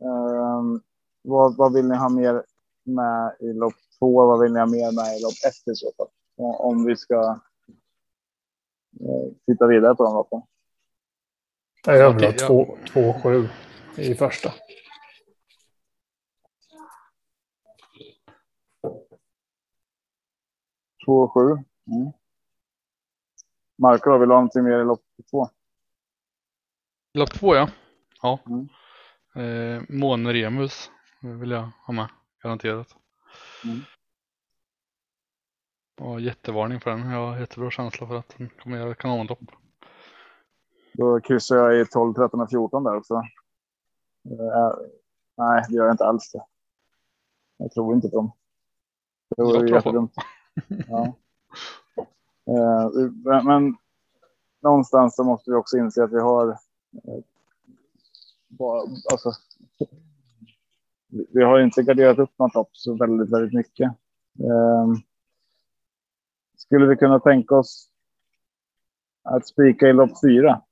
Eh, vad, vad vill ni ha mer med i lopp två? Vad vill ni ha mer med i lopp ett i så fall? Om vi ska eh, titta vidare på de loppen. Jag vill ha Okej, ja. 2-7 i första. Två och sju. Mm. Marco, då, vill du ha någonting mer i lopp två? Lopp två ja. Ja. Mm. Eh, Måne Remus vill jag ha med. Garanterat. Mm. Och jättevarning för den. Jag har jättebra känsla för att den kommer göra kanonlopp. Då kryssar jag i 12, 13 och 14 där också. Eh, nej, det gör jag inte alls det. Jag tror inte på dem. Det vore jättedumt. Ja. Men, men någonstans så måste vi också inse att vi har eh, alltså, vi har inte garderat upp något lopp så väldigt, väldigt mycket. Eh, skulle vi kunna tänka oss att spika i lopp fyra?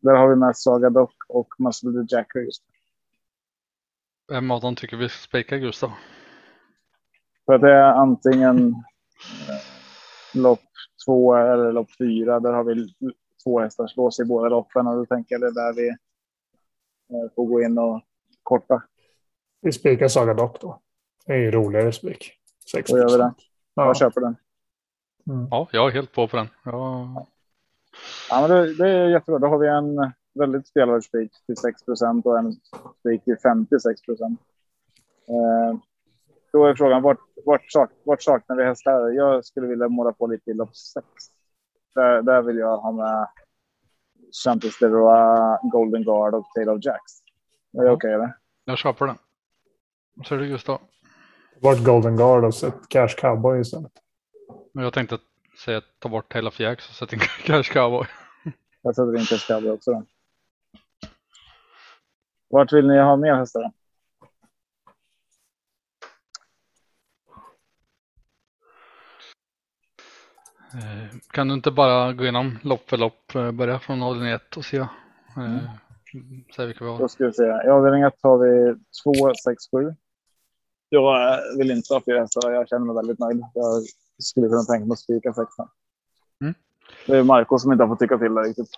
Där har vi med Saga Dock och Muscle the Jacker just. Vem av dem tycker vi ska spika Gustav? För att det är antingen eh, lopp två eller lopp fyra. Där har vi två hästar slås i båda loppen och då tänker jag det är där vi eh, får gå in och korta. Vi spikar Saga Dock då. Det är ju roligare spik. 6 Då gör vi det. Ja. Jag köper den. Mm. Ja, jag är helt på på den. Ja, Ja, men det, det är jättebra. Då har vi en väldigt spelvärd spik till 6 procent och en spik till 56 procent. Eh, då är frågan vart, vart, sak, vart saknar vi hästar? Jag skulle vilja måla på lite i lopp 6. Där, där vill jag ha med Champions de Roa, Golden Guard och Tail of Jacks. Är det okej eller? jag köper den. Vad säger du Gustav? Vart Golden Guard och sett Cash Cowboy istället. Men Jag tänkte säga att ta bort Tail of Jacks och sätta in <laughs> Cash Cowboy. Jag sätter in Cash Cowboy också. Då. Vart vill ni ha mer hästar? Eh, Kan du inte bara gå igenom lopp för lopp, eh, börja från avdelning 1 och se, eh, se vilka vi har? Då ska vi se. I avdelning 1 har vi 2, 6, 7. Jag vill inte ha fyra hästar. Jag känner mig väldigt nöjd. Jag skulle kunna tänka mig att spika sexan. Mm. Det är Marco som inte har fått tycka till det riktigt.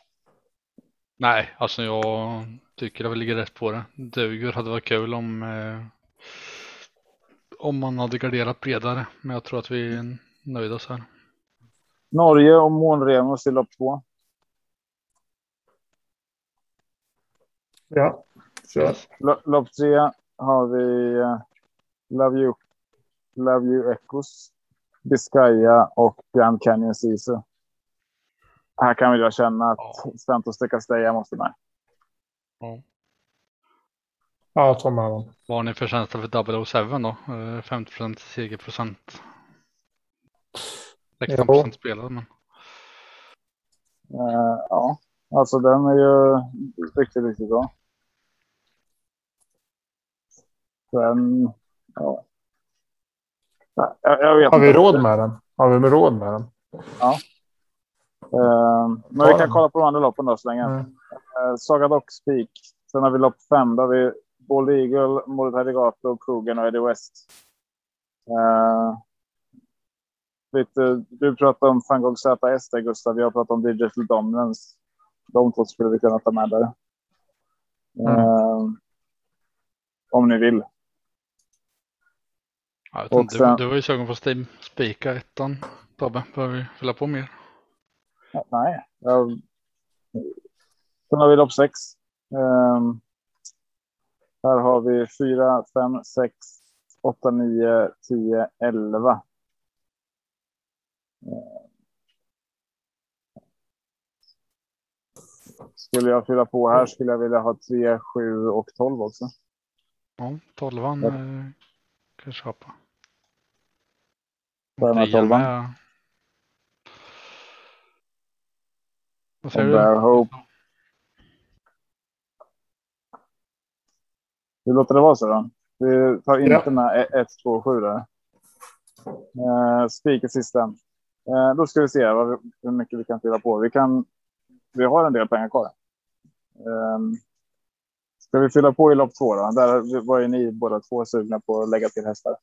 Nej, alltså jag tycker att vi ligger rätt på det. Duger hade varit kul om eh, om man hade garderat bredare, men jag tror att vi är nöjda så här. Norge och Månremus i lopp 2. Ja, kör. Lopp 3 har vi eh, Love You, Love You Echoes, Biscaya och Grand Canyon Sisu. Här kan jag känna att. Santos de Castella måste med. Ja. Ja, ta med dem. Vad har ni för känsla för 007 då? Eh, 50 segerprocent. 16 procent spelad men. Eh, ja, alltså den är ju riktigt, riktigt bra. Sen, ja. Nej, Jag, jag vet Har vi inte. råd med den? Har vi råd med den? Eh, men Ta vi kan den. kolla på de andra loppen då så länge. Mm. Eh, Saga Dock Speak. Sen har vi lopp fem. Där har vi Bold Eagle, Moret Herigato, Kogan och Eddie West. Eh, lite, du pratade om Fangog ZS där Gustav. Jag pratade om Digital Dominance. De två skulle vi kunna ta med där. Eh, om ni vill. Ja, Och sen- du, du var ju sugen på att spika ettan Tobbe. Behöver vi fylla på mer? Nej. Jag... Sen har vi lopp sex. Ehm, här har vi fyra, fem, sex, åtta, nio, tio, elva. Ehm. Skulle jag fylla på här skulle jag vilja ha tre, sju och tolv också. Ja, tolvan Ja. eh, kan jag köpa. Trea tolvan. med. Vad Och säger du? Hope. Hur låter det vara så då? Vi tar inte Ja. med 1, 2, 7 där. Eh, Spik sista. Eh, då ska vi se vad vi, hur mycket vi kan fylla på. Vi, kan, vi har en del pengar kvar. Eh, ska vi fylla på i lopp två då? Där var ju ni båda två sugna på att lägga till hästar.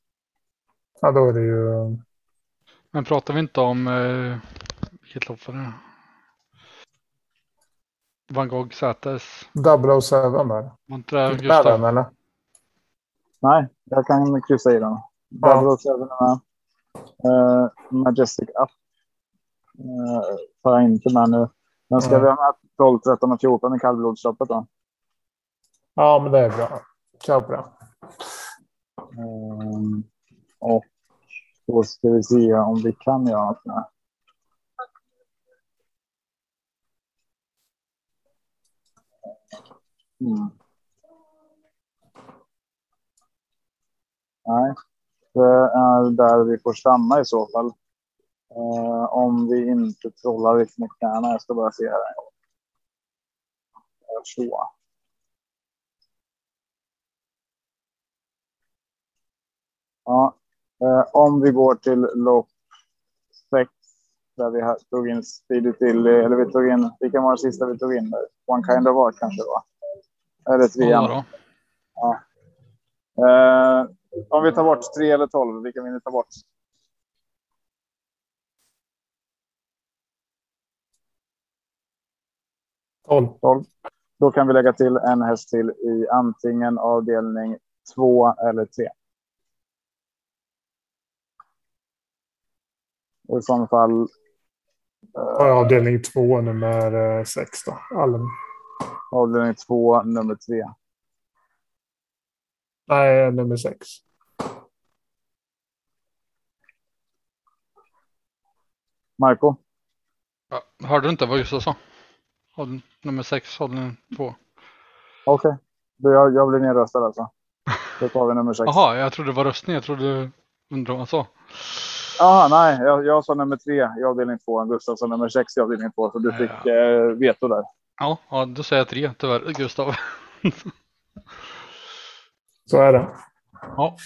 Ja, då är det ju... Men pratar vi inte om eh, vilket lopp var det? Van Gogh ZS. 007 där. Var inte det Fick med Gustav? den eller? Nej, jag kan kryssa i den. Ja. Double Seven är med. Eh, Majestic Up. Uh, tar jag inte med nu. Men ska Mm. vi ha med 12, 13 och 14 i kallblodsloppet då? Ja, men det är bra. Kör på det. Ehm, och då ska vi se om vi kan göra något med. Mm. Nej, det är där vi får stanna i så fall. Eh, om vi inte trollar lite med knäna. Jag ska bara se här. Eh, så. Ja, eh, om vi går till lopp sex där vi tog in Speedy till, eh, eller vi tog in, vilken var den sista vi tog in där? One kind of art kanske det var. Eller Ja, trean. då. Eh, om vi tar bort 3 eller 12, vilka vill ni ta bort? Tolv. 12. Då kan vi lägga till en häst till i antingen avdelning 2 eller 3. Och i sådana fall Ja, avdelning två, nummer eh, sex då. Avdelning 2, nummer 3. Nej, nummer sex. Marco? Ja, hörde du inte vad Gustav sa? Nummer sex, hållning två. Okej, Då jag, jag blir nedröstad alltså. Då tar vi nummer 6. Jaha, jag trodde det var röstning. Jag trodde du undrade vad han sa. Jaha, nej, jag, jag sa nummer 3 i avdelning 2. Gustav sa nummer 6 i avdelning 2. Så du Ja, fick eh, veto där. Ja, ja, då säger jag tre tyvärr, Gustav. <laughs> Så är det. Ja,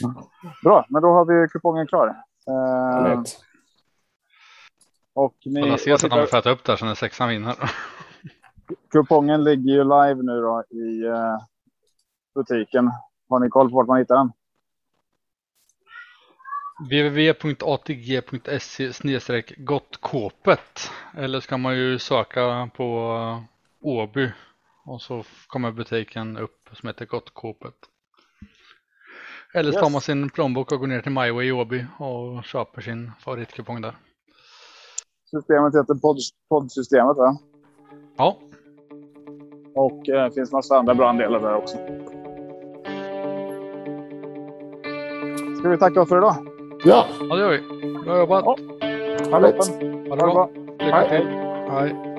Bra, men då har vi kupongen klar. Eh, och ni, vad ser att han får upp där så när sexan vinner. kupongen ligger ju live nu då i eh, butiken. Har ni koll på vart man hittar den? www.atg.se gottkåpet eller ska man ju söka på Åby och så kommer butiken upp som heter Gottkåpet. Eller så tar Yes. man sin plånbok och går ner till MyWay i Åby och köper sin favoritkupong där. Systemet heter podd, poddsystemet. Va? Ja, Och eh, finns massa andra bra andelar där också. Ska vi tacka för idag? Ja, ja det gör vi. Bra jobbat. Ja. Ha det bra. Lycka Hej. till. Hej.